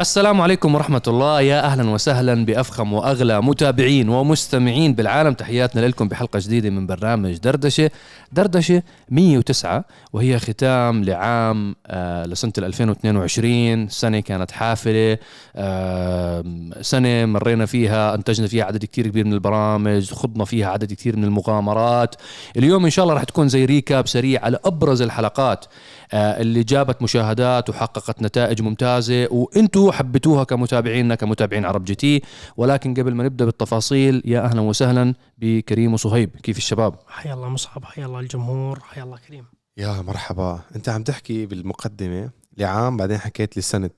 السلام عليكم ورحمة الله. يا أهلا وسهلا بأفخم وأغلى متابعين ومستمعين بالعالم. تحياتنا لكم بحلقة جديدة من برنامج دردشة. دردشة 109 وهي ختام لعام آه لسنة 2022 سنة كانت حافلة آه سنة مرينا فيها أنتجنا فيها عدد كتير كبير من البرامج خضنا فيها عدد كتير من المغامرات. اليوم إن شاء الله رح تكون زي ريكاب سريع على أبرز الحلقات. اللي جابت مشاهدات وحققت نتائج ممتازة وأنتم حبيتوها كمتابعينا كمتابعين عرب جي تي. ولكن قبل ما نبدأ بالتفاصيل يا أهلا وسهلا بكريم وصهيب. كيف الشباب؟ حيا الله مصعب حيا الله الجمهور حيا الله كريم. يا مرحبا. انت عم تحكي بالمقدمة لعام بعدين حكيت لسنة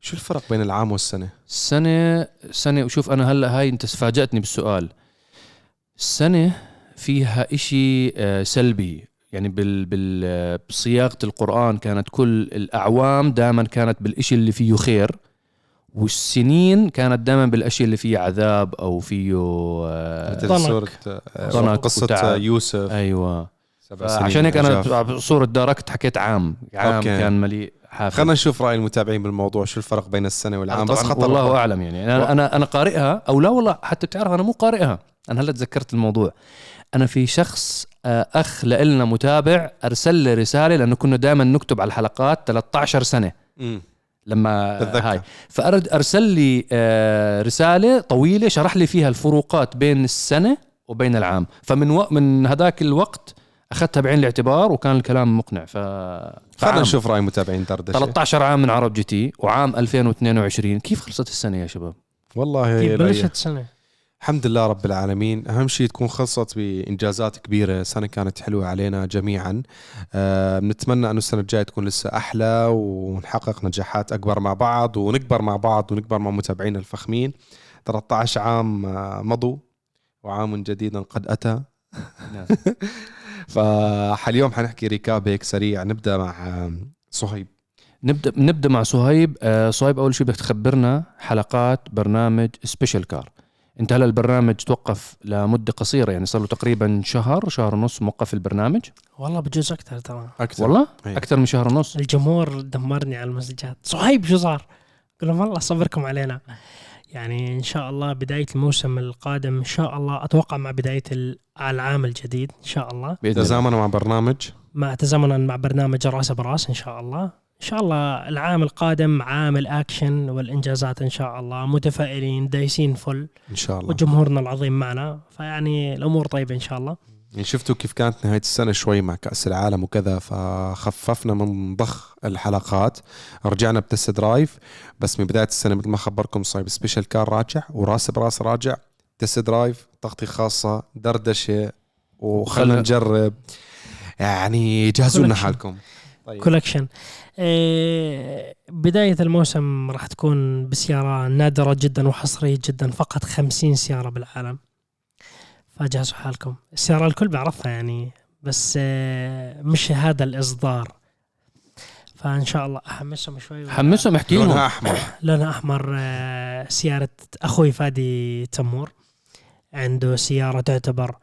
شو الفرق بين العام والسنة؟ سنة سنة وشوف أنا هلأ هاي أنت فاجأتني بالسؤال. السنة فيها إشي آه، سلبي. يعني بال بال بصياغة القرآن كانت كل الأعوام دائما كانت بالإشي اللي فيه خير والسنين كانت دائما بالاشياء اللي فيه عذاب أو فيه آه، مثل ضنك. سورة ضنك قصة وتعب. يوسف أيوه سبع سنين عشان هيك. أنا بصورة داركت حكيت عام عام أوكي. كان مليء حافل خلينا نشوف رأي المتابعين بالموضوع شو الفرق بين السنة والعام بس خطر والله أعلم يعني أنا أنا أنا قارئها أو لا والله حتى بتعرف أنا مو قارئها أنا هلأ تذكرت الموضوع أنا في شخص آه، أخ لنا متابع أرسل لي رسالة لأنه كنا دائما نكتب على الحلقات 13 سنة. مم. لما بتذكر. هاي. فأرد أرسل لي آه، رسالة طويلة شرح لي فيها الفروقات بين السنة وبين العام. فمن و... من هذاك الوقت أخذتها بعين الاعتبار وكان الكلام مقنع. ف خلينا. نشوف رأي المتابعين دردشة. 13 عام من عرب جي تي وعام 2022 كيف خلصت السنة يا شباب؟ والله كيف بلشت سنة الحمد لله رب العالمين. أهم شيء تكون خلصت بإنجازات كبيرة. سنة كانت حلوة علينا جميعا. آه، بنتمنى انه السنة الجاية تكون لسه أحلى ونحقق نجاحات أكبر مع بعض ونكبر مع بعض ونكبر مع متابعينا الفخمين. 13 عام آه، مضوا وعام جديد قد أتى. نعم. فاليوم حنحكي ريكاب هيك سريع. نبدأ مع آه، صهيب. نبدأ نبدأ مع صهيب. آه صهيب أول شيء بدك تخبرنا حلقات برنامج Special Car انت هلا البرنامج توقف لمدة قصيرة يعني صار له تقريبا شهر شهر ونص موقف البرنامج. والله بجوز أكثر ترى. أكثر. والله؟ أي. أكثر من شهر ونص؟ الجمهور دمرني على المسجات. صهيب شو صار؟ قل لهم والله صبركم علينا. يعني إن شاء الله بداية الموسم القادم إن شاء الله أتوقع مع بداية ال- العام الجديد إن شاء الله. تزامنا مع برنامج؟ مع تزامنا مع برنامج رأس برأس إن شاء الله. إن شاء الله العام القادم عام الأكشن والإنجازات إن شاء الله متفائلين دايسين فل إن شاء الله. وجمهورنا العظيم معنا. فيعني الأمور طيبة إن شاء الله. يعني شفتوا كيف كانت نهاية السنة؟ شوي مع كأس العالم وكذا فخففنا من ضخ الحلقات. رجعنا ب test drive بس من بداية السنة مثل ما خبركم صهيب Special Car راجع وراس براس راجع. test drive تغطية خاصة دردشة وخلنا نجرب. يعني جهزوا لنا. حالكم. طيب. كولكشن بداية الموسم راح تكون بسيارة نادرة جدا وحصرية جدا فقط خمسين سيارة بالعالم. فجهزوا حالكم. السيارة الكل بيعرفها يعني بس إيه مش هذا الإصدار. فإن شاء الله أحمسهم شوي. حمسهم احكي لونها لهم أحمر. لونها أحمر آه، سيارة أخوي فادي تمور. عنده سيارة تعتبر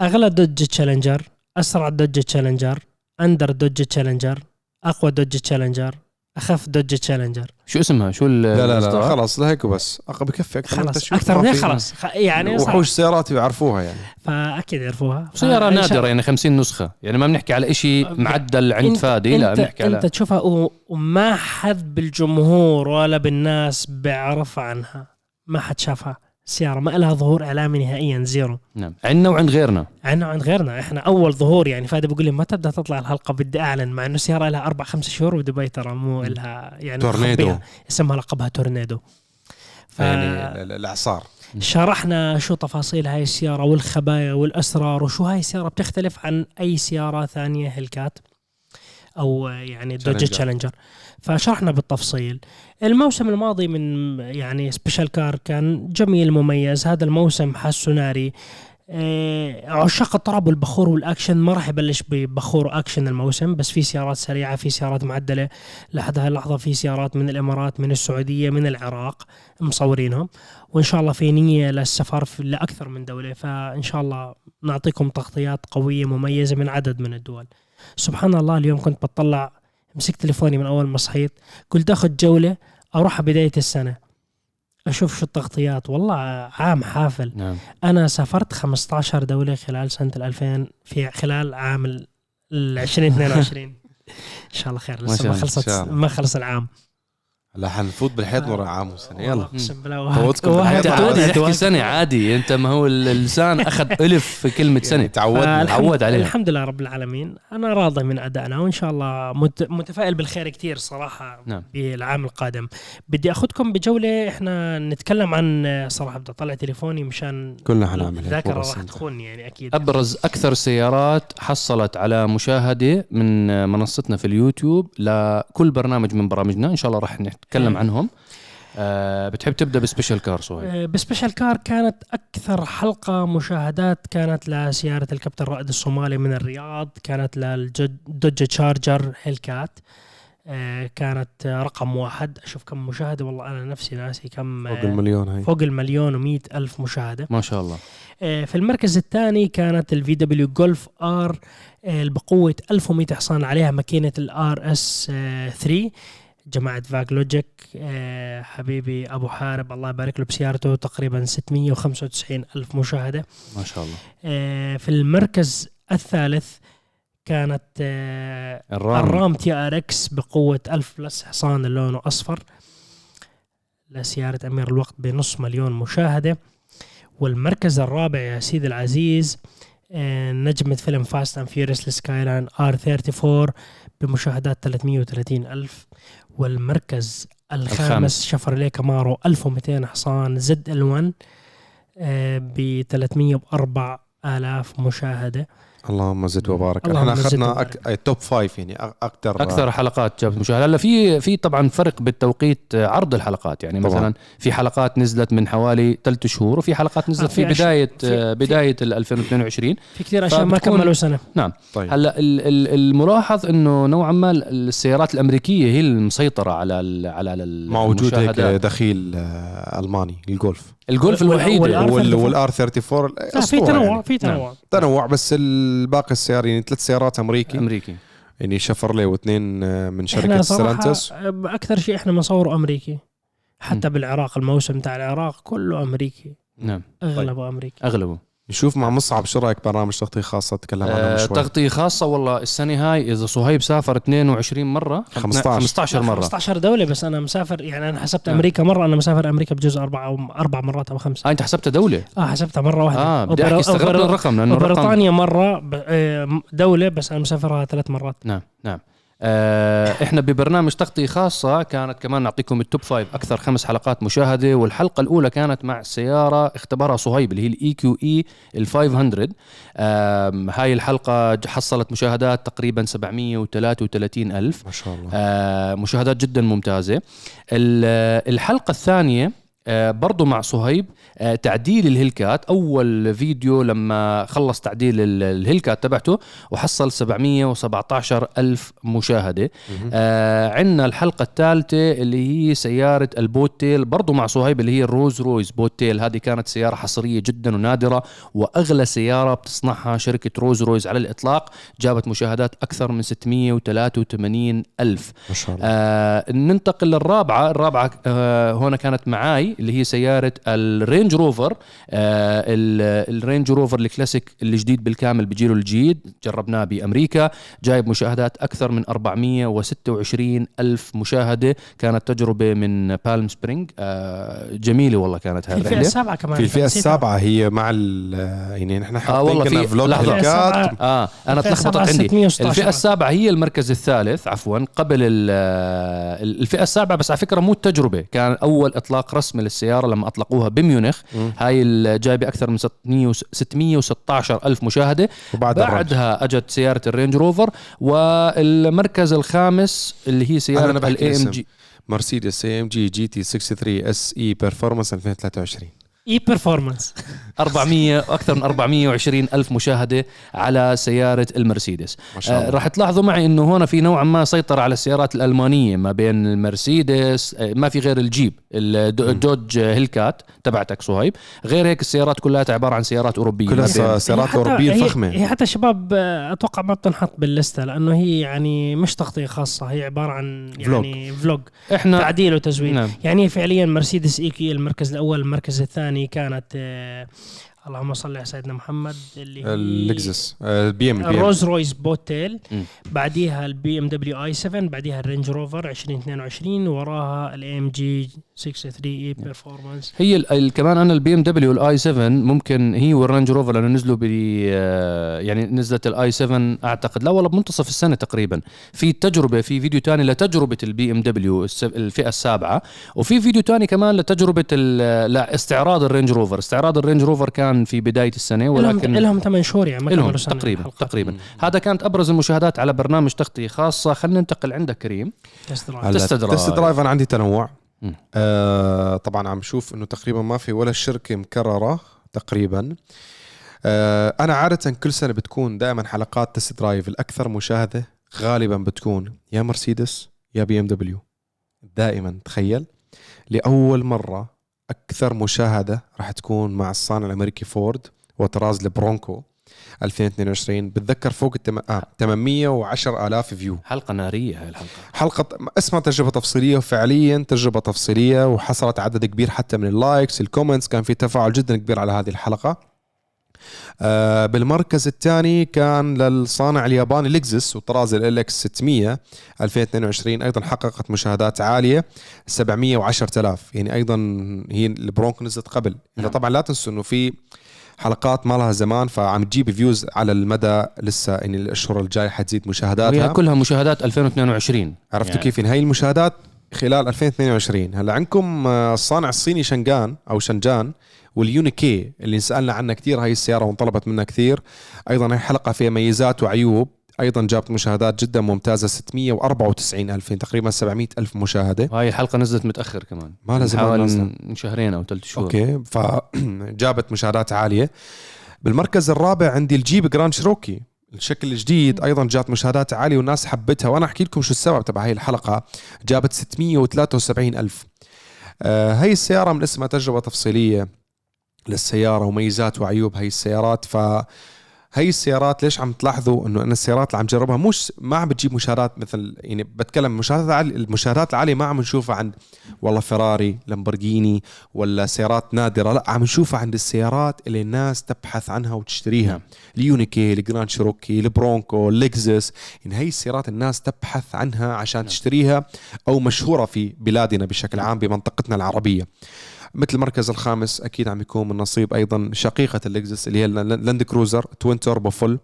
أغلى دوج تشالنجر أسرع دوج تشالنجر أندر دوج تشالنجر. أقوى دوج تشالنجر أخف دوج تشالنجر شو اسمها؟ شو ال- لا لا لا الإصدار؟ خلاص لهيك بس أق- بكفي أكثر من خلاص ما من هيك خلاص. يعني. وحوش سيارات بيعرفوها يعني. فأكيد يعرفوها. شاء- نادرة يعني 50 نسخة. يعني ما بنحكي على إشي معدل عند أنت- فادي لا انت بنحكي على إنت تشوفها و- وما حد بالجمهور ولا بالناس بيعرف عنها. ما حد شافها. سيارة ما لها ظهور إعلامي نهائيا zero. نعم. عندنا وعند غيرنا. عنا عند غيرنا. إحنا أول ظهور يعني فادي بيقول لي متى بدها تطلع الحلقة بدي أعلن مع إنه السياره لها أربع خمس شهور ودبي ترى مو لها يعني تورنيدو. اسمها لقبها تورنيدو. يعني يعني ال- ال- الإعصار. شرحنا شو تفاصيل هاي السيارة والخبايا والأسرار وشو هاي السيارة بتختلف عن أي سيارة ثانية هيلكات أو يعني دوج. تشالنجر فشرحنا بالتفصيل. الموسم الماضي من يعني Special Car كان جميل مميز. هذا الموسم حاسه ناري. آه، عشاق الطرب والبخور والأكشن. ما راح يبلش ببخور اكشن الموسم بس في سيارات سريعة في سيارات معدلة. لحد هاي اللحظه في سيارات من الإمارات من السعودية من العراق مصورينهم. وإن شاء الله في نية للسفر لأكثر من دولة. فإن شاء الله نعطيكم تغطيات قوية مميزة من عدد من الدول. سبحان الله اليوم كنت بطلع مسكت تليفوني من أول ما صحيت قلت آخذ جولة أروح بداية السنة. أشوف شو التغطيات. والله عام حافل. نعم. أنا سافرت 15 دولة خلال سنة ال 2000 في خلال عام ال 2022 إن شاء الله خير. لسه ما خلصت. ما خلص العام. هلا حنفوت بالحيط ورا عام وسنه يلا. أقسم بالله. فوتكم تحكي سنة عادي أنت ما هو اللسان أخذ ألف في كلمة سنة. يعني تعودنا فالحمد- عود عليها. الحمد لله رب العالمين. أنا راضي من أدائنا وإن شاء الله مت- متفائل بالخير كثير صراحة نعم. بالعام القادم. بدي أخذكم بجولة إحنا نتكلم عن صراحة بدي أطلع تليفوني مشان كلنا حنعمل هيك الذاكرة راح. تخوني يعني أكيد. أبرز أكثر سيارات حصلت على مشاهدة من منصتنا في اليوتيوب لكل برنامج من برامجنا. إن شاء الله راح نتكلم مم. عنهم. أه بتحب تبدأ ب Special Car صهيب آه، ب Special Car كانت أكثر حلقة مشاهدات كانت لسياره الكابتن رائد الصومالي من الرياض كانت للدوج تشارجر هيلكات. آه، كانت رقم واحد. أشوف كم مشاهدة والله أنا نفسي ناسي كم فوق آه، المليون هاي. فوق المليون ومئة ألف مشاهدة. ما شاء الله. آه، في المركز الثاني كانت ال VW جولف R بقوة 1100 حصان عليها ماكينة ال RS 3 جماعة فاك لوجيك آه، حبيبي أبو حارب الله يبارك له بسيارته تقريبا 695 ألف مشاهدة. ما شاء الله. آه، في المركز الثالث كانت آه، الرام, الرام TRX بقوة 1000 plus حصان لونه أصفر لسيارة أمير الوقت بنص مليون مشاهدة. والمركز الرابع يا سيدي العزيز نجمة فيلم Fast and Furious لسكاي لاين R 34 بمشاهدات 330 ألف. والمركز الخامس. الخامس شفرليه كامارو 1200 حصان ZL 1 ب 304 آلاف مشاهدة اللهم زد وبارك. اللهم إحنا أخذنا. أك... top five يعني أ- أكثر أكثر حلقات جابت مشاهده هلا في في طبعا فرق بالتوقيت آه، عرض الحلقات. يعني طبعاً. مثلا في حلقات نزلت من حوالي ثلاث شهور وفي حلقات آه، نزلت في في أش- بداية في- آه، في- بداية ال 2022 في كثير أشياء ما فبتكون- كملوا سنة. طيب. هلا ال- ال- الملاحظ إنه نوعا ما السيارات الأمريكية هي المسيطرة على ال على ال- مع وجود هيك. دخيل آه، الماني الجولف. الجولف وال 34. وال R 34 لا في تنوع يعني. في تنوع. تنوع بس الباقي السيارة يعني ثلاث سيارات أمريكي. أمريكي. يعني شفرلي واثنين من شركة ستلانتس. أكثر شيء إحنا بنصوره أمريكي. حتى م. بالعراق الموسم تاع العراق كله أمريكي. نعم. أغلبه أمريكي. أغلبه. نشوف مع مصعب شو رايك برنامج تغطيه خاصه تكلم عنه آه شوي تغطيه خاصه والله السنة هاي اذا صهيب سافر 22 مره 15. 15 مره 15 دوله بس أنا مسافر يعني أنا حسبت نعم. أمريكا مره أنا مسافر أمريكا بجوز أربع أو أربع مرات أو خمس آه انت حسبتها دوله آه حسبتها مره واحدة آه بدي احكي استغربت الرقم لأنه الرقم وبريطانيا مره آه، دوله بس أنا مسافرها ثلاث مرات نعم نعم آه إحنا ببرنامج تغطية خاصة كانت كمان نعطيكم ال top five أكثر خمس حلقات مشاهدة والحلقة الأولى كانت مع سيارة اختبرها صهيب اللي هي ال EQE ال 500 آم، هاي الحلقة ج- حصلت مشاهدات تقريبا 733 ألف. ما شاء الله. آه، مشاهدات جدا ممتازة. ال- الحلقة الثانية آه، برضو مع صهيب آه، تعديل ال Hellcat. أول فيديو لما خلص تعديل ال- ال Hellcat تبعته وحصل 717 ألف مشاهدة. مهم. آه عندنا الحلقة الثالثة اللي هي سيارة ال Boat Tail برضو مع صهيب اللي هي ال Rolls-Royce Boat Tail هذه كانت سيارة حصرية جدا ونادرة وأغلى سيارة بتصنعها شركة روز رويز على الإطلاق. جابت مشاهدات أكثر من 683 ألف. ما شاء الله. آه ننتقل للرابعة. الرابعة آه هنا كانت معاي. اللي هي سيارة الرينج روفر. آه ال- الرينج روفر الكلاسيك الجديد بالكامل بجيله الجديد جربناه بأمريكا جايب مشاهدات أكثر من 426 ألف مشاهدة. كانت تجربة من بالم سبرينج آه جميلة والله كانت هاي في الفئه السابعة كمان. في الفئه. السابعة هي مع ال يعني نحن حاطين والله كنا في- vlog السابعة. آه أنا الفئة تلخبطت السابعة عندي. 616 الفئة السابعة هي المركز الثالث عفوا قبل ال- الفئة السابعة. بس على فكرة مو التجربة كان أول إطلاق رسمي للسيارة لما أطلقوها بميونخ مم. هاي جايبة أكثر من 600 616 ألف مشاهدة وبعد. بعدها أجت سيارة الرينج روفر والمركز الخامس اللي هي بحكي ال AM اسم. G مرسيدس AMG GT 63 S E Performance 2023 E Performance 400 أكثر من 420 ألف مشاهدة على سيارة المرسيدس. ما شاء الله. آه، راح تلاحظوا معي إنه هون في نوعا ما سيطره على السيارات الألمانية ما بين المرسيدس آه، ما في غير الجيب الدو- الدوج Hellcat تبعتك صهيب غير هيك السيارات كلها عبارة عن سيارات أوروبية. كلها سيارات حتى- أوروبية هي- فخمة. هي حتى شباب آه، أتوقع ما بتنحط باللستة لأنه هي يعني مش تغطية خاصة هي عبارة عن يعني vlog إحنا تعديل وتزويد. نعم. يعني فعليا مرسيدس EQ المركز الأول المركز الثاني كانت آه اللهم صل على سيدنا محمد اللي هي اللكزس آه، ال BM ال Rolls Royce Boat Tail. بعديها ال BMW i7 بعديها الرينج روفر 2022 وراها ال AMG 63 E Performance هي كمان أنا ال BMW ال i7 ممكن هي والرانج روفر لأنه نزلوا ب يعني نزلت ال i7 أعتقد. لا والله بمنتصف السنة تقريبا. في تجربة في فيديو تاني لتجربة ال BMW الفئة السابعة وفي فيديو تاني كمان لتجربة ال- لا استعراض الرينج روفر استعراض الرينج روفر كان في بداية السنة لهم ولكن لهم 8 شهور يعني ما لهم تقريبا الحلقات. تقريبا. هذا كانت أبرز المشاهدات على برنامج تغطية خاصة. خلينا ننتقل عندك كريم. test drive. test drive. test drive أنا عندي تنوع. مم. آه طبعا عم شوف إنه تقريبا ما في ولا شركه مكررة تقريبا. آه أنا عادة كل سنة بتكون دائما حلقات test drive الأكثر مشاهدة غالبا بتكون يا مرسيدس يا BMW. دائما تخيل. لأول مرة أكثر مشاهدة راح تكون مع الصانع الأمريكي فورد وطراز البرونكو 2022 بتذكر فوق التم... آه 810 آلاف view. حلقة نارية هاي الحلقة. حلقة اسمها تجربة تفصيلية وفعليا تجربة تفصيلية وحصلت عدد كبير حتى من ال likes ال comments. كان في تفاعل جدا كبير على هذه الحلقة. آه بالمركز الثاني كان للصانع الياباني لكزس وطراز LX 600 2022 أيضا حققت مشاهدات عالية 710000 يعني أيضا هي البرونكو نزلت قبل. نعم. طبعا لا تنسوا إنه في حلقات ما لها زمان فعم تجيب views على المدى لسه يعني الأشهر الجاية حتزيد مشاهداتها. وهي كلها مشاهدات 2022 عرفتوا يعني. كيف؟ يعني هاي المشاهدات خلال 2022 هلا عندكم آه، الصانع الصيني شنغان أو شنجان. وال Uni-K اللي سألنا عنها كثير هاي السيارة وانطلبت منها كثير. أيضا هي حلقة فيها ميزات وعيوب. أيضا جابت مشاهدات جدا ممتازة 694 الف تقريبا 700 ألف مشاهدة. وهي الحلقة نزلت متأخر كمان. ما لها زمان حوالي. من شهرين أو ثلاث شهور. okay فجابت مشاهدات عالية. بالمركز الرابع عندي الجيب Grand Cherokee. الشكل الجديد أيضا جات مشاهدات عالية والناس حبتها. وأنا أحكي لكم شو السبب تبع هاي الحلقة. جابت 673 ألف. آه هاي السيارة من اسمها تجربة تفصيلية. للسيارة وميزات وعيوب هاي السيارات. ف هاي السيارات ليش عم تلاحظوا إنه أنا السيارات اللي عم جربها مش ما عم بتجيب مشاهدات مثل يعني بتكلم مشاهدات عالية المشاهدات العالية ما عم نشوفها عند والله فيراري لامبورجيني ولا سيارات نادرة لا عم نشوفها عند السيارات اللي الناس تبحث عنها وتشتريها. نعم. ال Uni-K ال Grand Cherokee البرونكو اللكزس يعني هي السيارات الناس تبحث عنها عشان تشتريها أو مشهورة في بلادنا بشكل عام بمنطقتنا العربية. مثل المركز الخامس أكيد عم يكون من نصيب أيضا شقيقة اللكزس اللي هي اللاند كروزر twin turbo full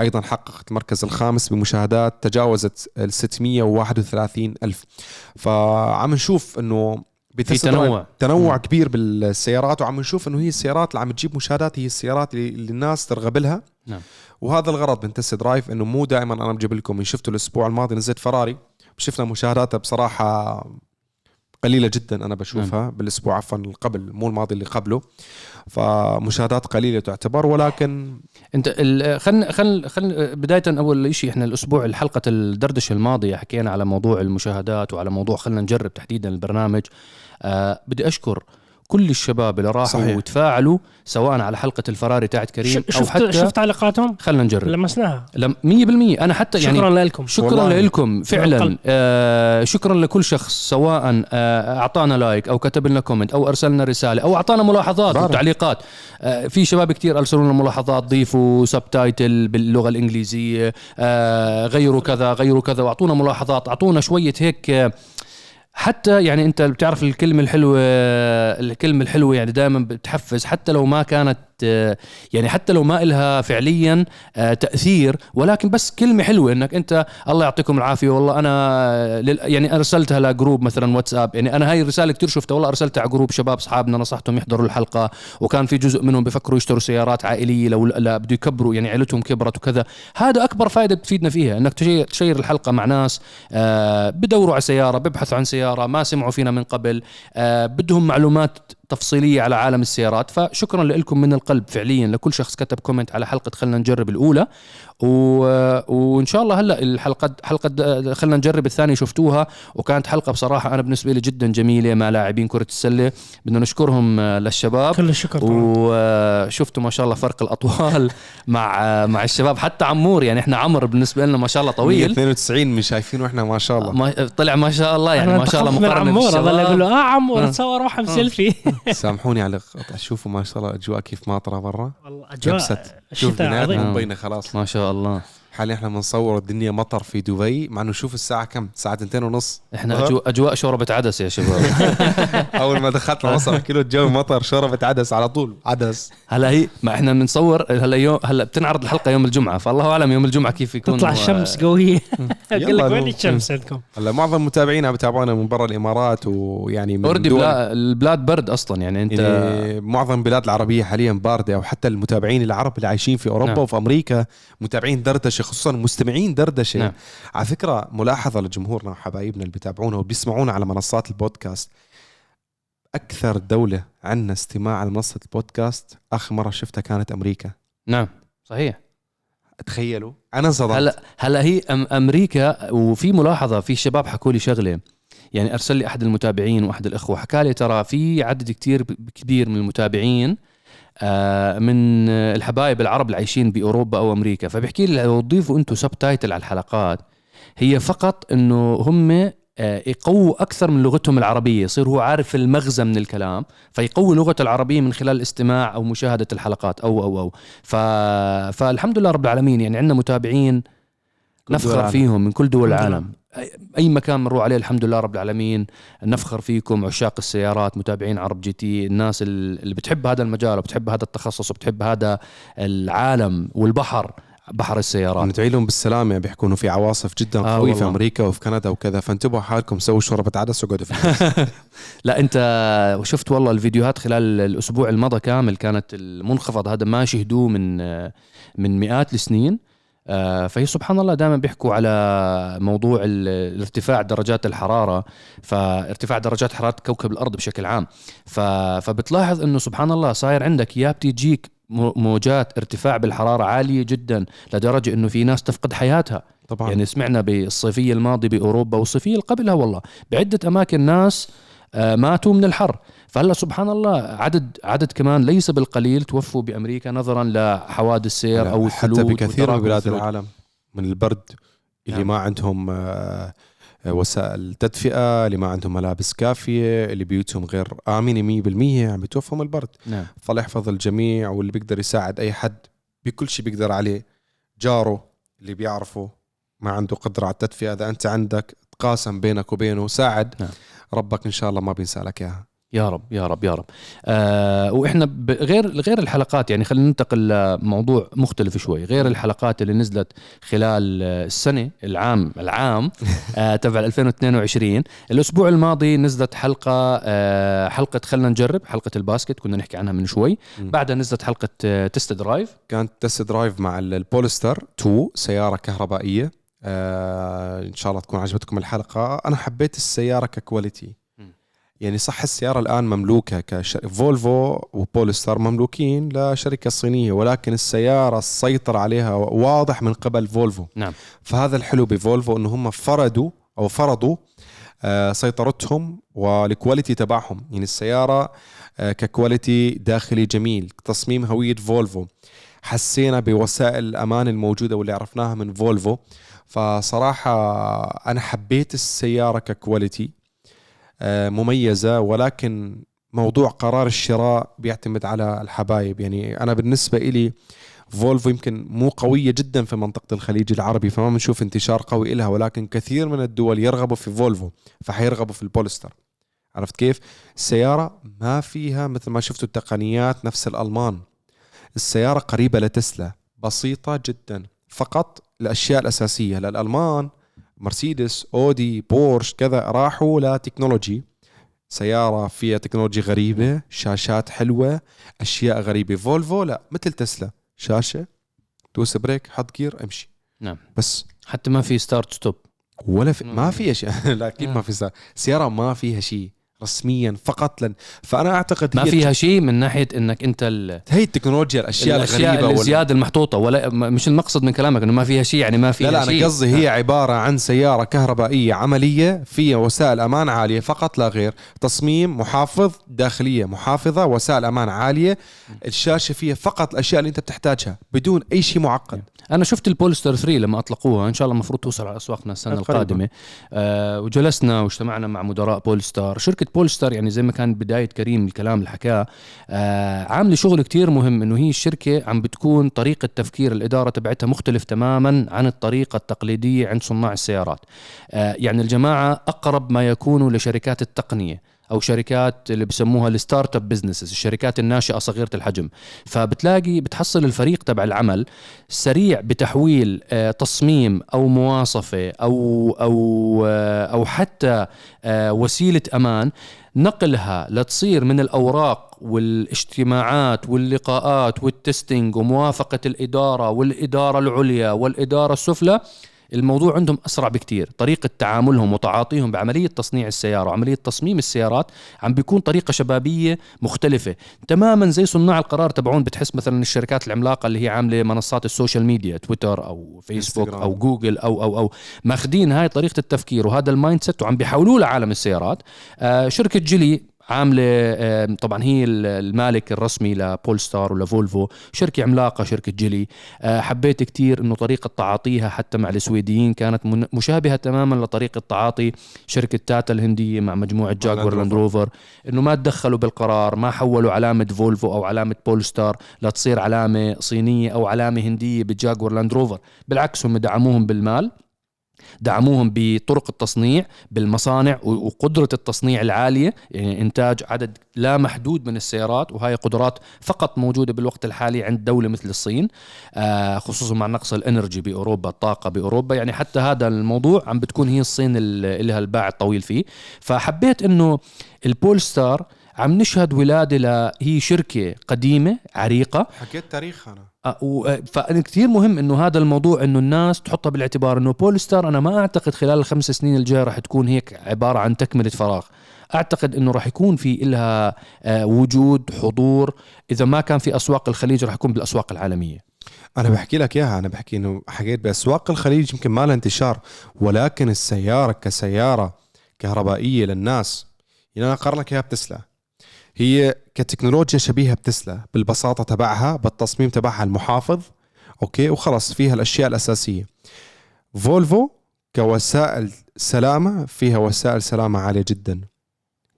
أيضا حققت المركز الخامس بمشاهدات تجاوزت ال 631 ألف فعم نشوف إنه في تنوع تنوع. كبير بالسيارات وعم نشوف إنه هي السيارات اللي عم تجيب مشاهدات هي السيارات اللي, الناس ترغب لها نعم. وهذا الغرض من test drive إنه مو دائما أنا بجيب لكم شفتوا الأسبوع الماضي نزلت فراري شفنا مشاهداتها بصراحة قليلة جدا أنا بشوفها نعم. بالأسبوع عفوا قبل مو الماضي اللي قبله فمشاهدات قليلة تعتبر ولكن أنت ال- خلنا خل خل بداية أول شيء إحنا الأسبوع الحلقة الدردشة الماضية حكينا على موضوع المشاهدات وعلى موضوع خلينا نجرب تحديدا البرنامج آه بدي أشكر كل الشباب اللي راحوا صحيح. وتفاعلوا سواء على حلقة الفراري تاعت كريم أو شفت حتى شفت تعليقاتهم خلينا نجرب لمسناها لم 100% أنا حتى يعني شكرا لكم شكرا. لكم فعلا. آه شكرا لكل شخص سواء آه أعطانا like أو كتب لنا comment أو أرسلنا رسالة أو أعطانا ملاحظات بارك. وتعليقات آه في شباب كتير أرسلوا لنا ملاحظات ضيفوا subtitle باللغة الإنجليزية آه غيروا كذا غيروا كذا وأعطونا ملاحظات أعطونا شوية هيك آه حتى يعني انت بتعرف الكلمة الحلوة الكلمة الحلوة يعني دائما بتحفز حتى لو ما كانت يعني حتى لو ما إلها فعليا آه، تأثير ولكن بس كلمة حلوة إنك أنت الله يعطيكم العافية والله أنا لل- يعني ارسلتها ل group مثلا واتساب يعني أنا هاي الرساله كتير شفتها والله أرسلتها على group شباب أصحابنا نصحتهم يحضروا الحلقة وكان في جزء منهم بفكروا يشتروا سيارات عائلية لو لا بده يكبروا يعني عيلتهم كبرت وكذا. هذا أكبر فائده بتفيدنا فيها إنك ت share, الحلقة مع ناس آه بدوروا على سيارة ببحثوا عن سيارة ما سمعوا فينا من قبل آه بدهم معلومات تفصيلية على عالم السيارات. فشكرا لكم من القلب فعليا. لكل شخص كتب كومنت على حلقة خلينا نجرب الأولى. و... وإن شاء الله هلا الحلقة حلقة خلينا نجرب الثانية شفتوها وكانت حلقة بصراحة أنا بالنسبة لي جدا جميلة مع لاعبين كرة السلة. بدنا نشكرهم للشباب. كل الشكر طبعا. وشفتوا ما شاء الله فرق الأطوال مع مع الشباب. حتى عمور يعني إحنا عمر بالنسبة لنا ما شاء الله طويل. 92 مش شايفينه إحنا ما شاء الله. ما طلع ما شاء الله يعني ما شاء الله مقارنة عمور اضل أقول له آه عمور آه. تصور روح سيلفي سامحوني على شوفوا ما شاء الله الاجواء كيف ماطره برا. والله أجواء شوف بناتنا آه. خلاص. ما شاء الله ইনশাআল্লাহ। حاليا إحنا بنصور الدنيا مطر في دبي مع إنه شوف الساعة كم؟ الساعة 2 ونص. إحنا أجواء, أجواء شوربة عدس يا شباب. أول ما دخلت مصر احكي له الجو مطر شربت عدس على طول عدس. هلا هي ما إحنا بنصور هلا يوم هلا بتنعرض الحلقة يوم الجمعة فالله أعلم يوم الجمعة كيف يكون تطلع الشمس قوية. أقول لك وين الشمس عندكم؟ هلا معظم متابعينا بتابعونا من برا الإمارات ويعني من already دول بلا البلاد برد أصلا يعني انت يعني معظم البلاد العربية حاليا باردة وحتى المتابعين العرب اللي عايشين في أوروبا نعم. وفي أمريكا متابعين دردشه خصوصا مستمعين دردشة. نعم. على فكرة ملاحظة لجمهورنا وحبايبنا اللي بيتابعونا وبيسمعونا على منصات البودكاست. أكثر دولة عندنا استماع على منصة البودكاست آخر مرة شفتها كانت أمريكا. نعم صحيح. تخيلوا أنا صدمت هلا هلا هي أم أمريكا وفي ملاحظة في شباب حكوا لي شغلة. يعني أرسل لي أحد المتابعين وأحد الإخوة حكى لي ترى في عدد كتير كبير من المتابعين من آه، الحبايب العرب اللي عايشين بأوروبا أو أمريكا. فبحكي لي لو تضيفوا أنتم subtitle على الحلقات هي فقط إنه هم آه، يقووا أكثر من لغتهم العربية. يصير هو عارف المغزى من الكلام فيقوي لغته العربية من خلال الاستماع أو مشاهدة الحلقات أو أو أو. ف... فالحمد لله رب العالمين يعني عندنا متابعين نفخر العالم. فيهم من كل دول العالم اي مكان بنروح عليه الحمد لله رب العالمين نفخر فيكم عشاق السيارات متابعين عرب GT الناس ال- اللي بتحب هذا المجال وبتحب هذا التخصص وبتحب هذا العالم والبحر بحر السيارات ندعي لهم بالسلامة بيحكوا انه في عواصف جدا آه قوية في. أمريكا وفي كندا وكذا فانتبهوا حالكم سووا شوربة عدس وقعدوا في. لا أنت شفت والله الفيديوهات خلال الأسبوع المضى كامل كانت المنخفض هذا ما شهدوه من من مئات السنين آه، فهي سبحان الله دائما بيحكوا على موضوع الارتفاع درجات الحرارة فارتفاع درجات حرارة كوكب الأرض بشكل عام. فبتلاحظ إنه سبحان الله صاير عندك يا بتجيك مو- موجات ارتفاع بالحرارة عالية جدا لدرجة إنه في ناس تفقد حياتها. طبعا. يعني سمعنا بالصيفية الماضية بأوروبا والصيفية اللي قبلها والله بعدة أماكن ناس آه، ماتوا من الحر. فهلا سبحان الله عدد عدد كمان ليس بالقليل توفوا بأمريكا نظرا لحوادث سير أو حتى الثلوج بكثير من بلاد. العالم من البرد اللي نعم. ما عندهم آه، آه، وسائل تدفئة اللي ما عندهم ملابس كافية اللي بيوتهم غير آمنة 100% عم بيتوفوا من البرد نعم فالله يحفظ الجميع واللي بيقدر يساعد أي حد بكل شيء بيقدر عليه جاره اللي بيعرفه ما عنده قدرة على التدفئة إذا أنت عندك تقاسم بينك وبينه ساعد نعم. ربك إن شاء الله ما بينسى لك إياها يا رب يا رب يا رب. آه وإحنا غير غير الحلقات يعني خلينا ننتقل لموضوع مختلف شوي. غير الحلقات اللي نزلت خلال السنة العام العام آه تبع 2022 الأسبوع الماضي نزلت حلقة آه حلقة خلينا نجرب حلقة ال basket كنا نحكي عنها من شوي. بعدها نزلت حلقة آه test drive كانت test drive مع ال- البولستار 2 سيارة كهربائية. آه إن شاء الله تكون عجبتكم الحلقة. أنا حبيت السيارة ك quality. يعني صح السيارة الآن مملوكة كشر... فولفو وبولستار مملوكين لشركة صينية ولكن السيارة المسيطر عليها واضح من قبل فولفو. نعم. فهذا الحلو بفولفو إنه هم فرضوا أو فرضوا آه، سيطرتهم وال quality تبعهم. يعني السيارة آه، ك quality داخلي جميل تصميم هوية فولفو. حسينا بوسائل الأمان الموجودة واللي عرفناها من فولفو. فصراحة أنا حبيت السيارة ك quality مميزة ولكن موضوع قرار الشراء بيعتمد على الحبايب. يعني أنا بالنسبة إلي فولفو يمكن مو قوية جدا في منطقة الخليج العربي فما بنشوف انتشار قوي إلها ولكن كثير من الدول يرغبوا في فولفو فحيرغبوا في البولستار عرفت كيف؟ السيارة ما فيها مثل ما شفتوا التقنيات نفس الألمان. السيارة قريبة لتسلا بسيطة جدا فقط الأشياء الأساسية للألمان مرسيدس أودي بورش كذا راحوا ل technology سيارة فيها technology غريبة شاشات حلوة أشياء غريبة. فولفو لا مثل تسلا. شاشة دوس brake حط gear أمشي. نعم. بس حتى ما في start stop ولا في. ما فيها شيء. لا أكيد. ما في سيارة. سيارة ما فيها شيء. رسميا فقط لن فأنا أعتقد ما هي فيها شيء من ناحية إنك أنت ال- هي التكنولوجيا الأشياء, الأشياء الغريبة. الزياده المحطوطة ولا مش المقصد من كلامك إنه ما فيها شيء يعني ما فيها لا لا شيء. أنا قصدي هي عبارة عن سيارة كهربائية عملية فيها وسائل أمان عالية فقط لا غير. تصميم محافظ داخلية محافظة وسائل أمان عالية. الشاشة فيها فقط الأشياء اللي أنت بتحتاجها بدون أي شيء معقد. أنا شفت البولستار 3 لما أطلقوها إن شاء الله المفروض توصل على أسواقنا السنة. القادمة. آه وجلسنا واجتمعنا مع مدراء بولستار شركة بولستار يعني زي ما كان بداية كريم الكلام اللي حكاه آه عاملة شغل كتير مهم إنه هي الشركة عم بتكون طريقة تفكير الإدارة تبعتها مختلف تماما عن الطريقة التقليدية عند صناع السيارات. آه يعني الجماعة أقرب ما يكونوا لشركات التقنية. أو شركات اللي بسموها ال startup businesses الشركات الناشئة صغيرة الحجم. فبتلاقي بتحصل الفريق تبع العمل سريع بتحويل آه، تصميم أو مواصفة أو أو آه، أو حتى آه، وسيلة أمان. نقلها لتصير من الأوراق والاجتماعات واللقاءات والتستنج وموافقة الإدارة والإدارة العليا والإدارة السفلى الموضوع عندهم أسرع بكتير. طريقة تعاملهم وتعاطيهم بعملية تصنيع السيارة وعمليه تصميم السيارات عم بيكون طريقة شبابية مختلفة. تماما زي صناع القرار تبعون بتحس مثلا الشركات العملاقة اللي هي عاملة منصات ال social media تويتر أو فيسبوك إنستغرام. أو جوجل أو أو أو. ماخذين هاي طريقة التفكير وهذا ال mindset وعم بيحولوه لعالم السيارات. آه شركة جيلي عاملة طبعا هي ال- المالك الرسمي لبولستار ولفولفو شركة عملاقة شركة جيلي. آه، حبيت كتير إنه طريقة تعاطيها حتى مع السويديين كانت مشابهة تماما لطريقة تعاطي شركة تاتا الهندية مع مجموعة جاكوار لاند روفر إنه ما تدخلوا بالقرار ما حولوا علامة فولفو أو علامة بولستار لتصير علامة صينية أو علامة هندية بجاكوار لاند روفر بالعكس هم دعموهم بالمال. دعموهم بطرق التصنيع بالمصانع وقدرة التصنيع العالية يعني إنتاج عدد لا محدود من السيارات وهي قدرات فقط موجودة بالوقت الحالي عند دولة مثل الصين آه خصوصا مع نقص الإنرجي بأوروبا الطاقة بأوروبا يعني حتى هذا الموضوع عم بتكون هي الصين اللي لها الباع الطويل فيه. فحبيت أنه البولستار عم نشهد ولادة هي شركة قديمة عريقة. حكيت تاريخ أنا. فكثير مهم إنه هذا الموضوع إنه الناس تحطها بالاعتبار إنه بولستار أنا ما أعتقد خلال الخمس سنين الجاية راح تكون هيك عبارة عن تكملة فراغ. أعتقد إنه راح يكون في لها وجود حضور إذا ما كان في أسواق الخليج راح يكون بالأسواق العالمية. أنا بحكي لك إياها أنا بحكي إنه حكيت بأسواق الخليج يمكن ما لها انتشار ولكن السيارة كسيارة كهربائية للناس يعني أنا أقارن لك إياها بتسلا. هي كتكنولوجيا شبيهة بتسلا بالبساطة تبعها بالتصميم تبعها المحافظ. أوكي وخلص فيها الأشياء الأساسية. فولفو كوسائل سلامة فيها وسائل سلامة عالية جدا.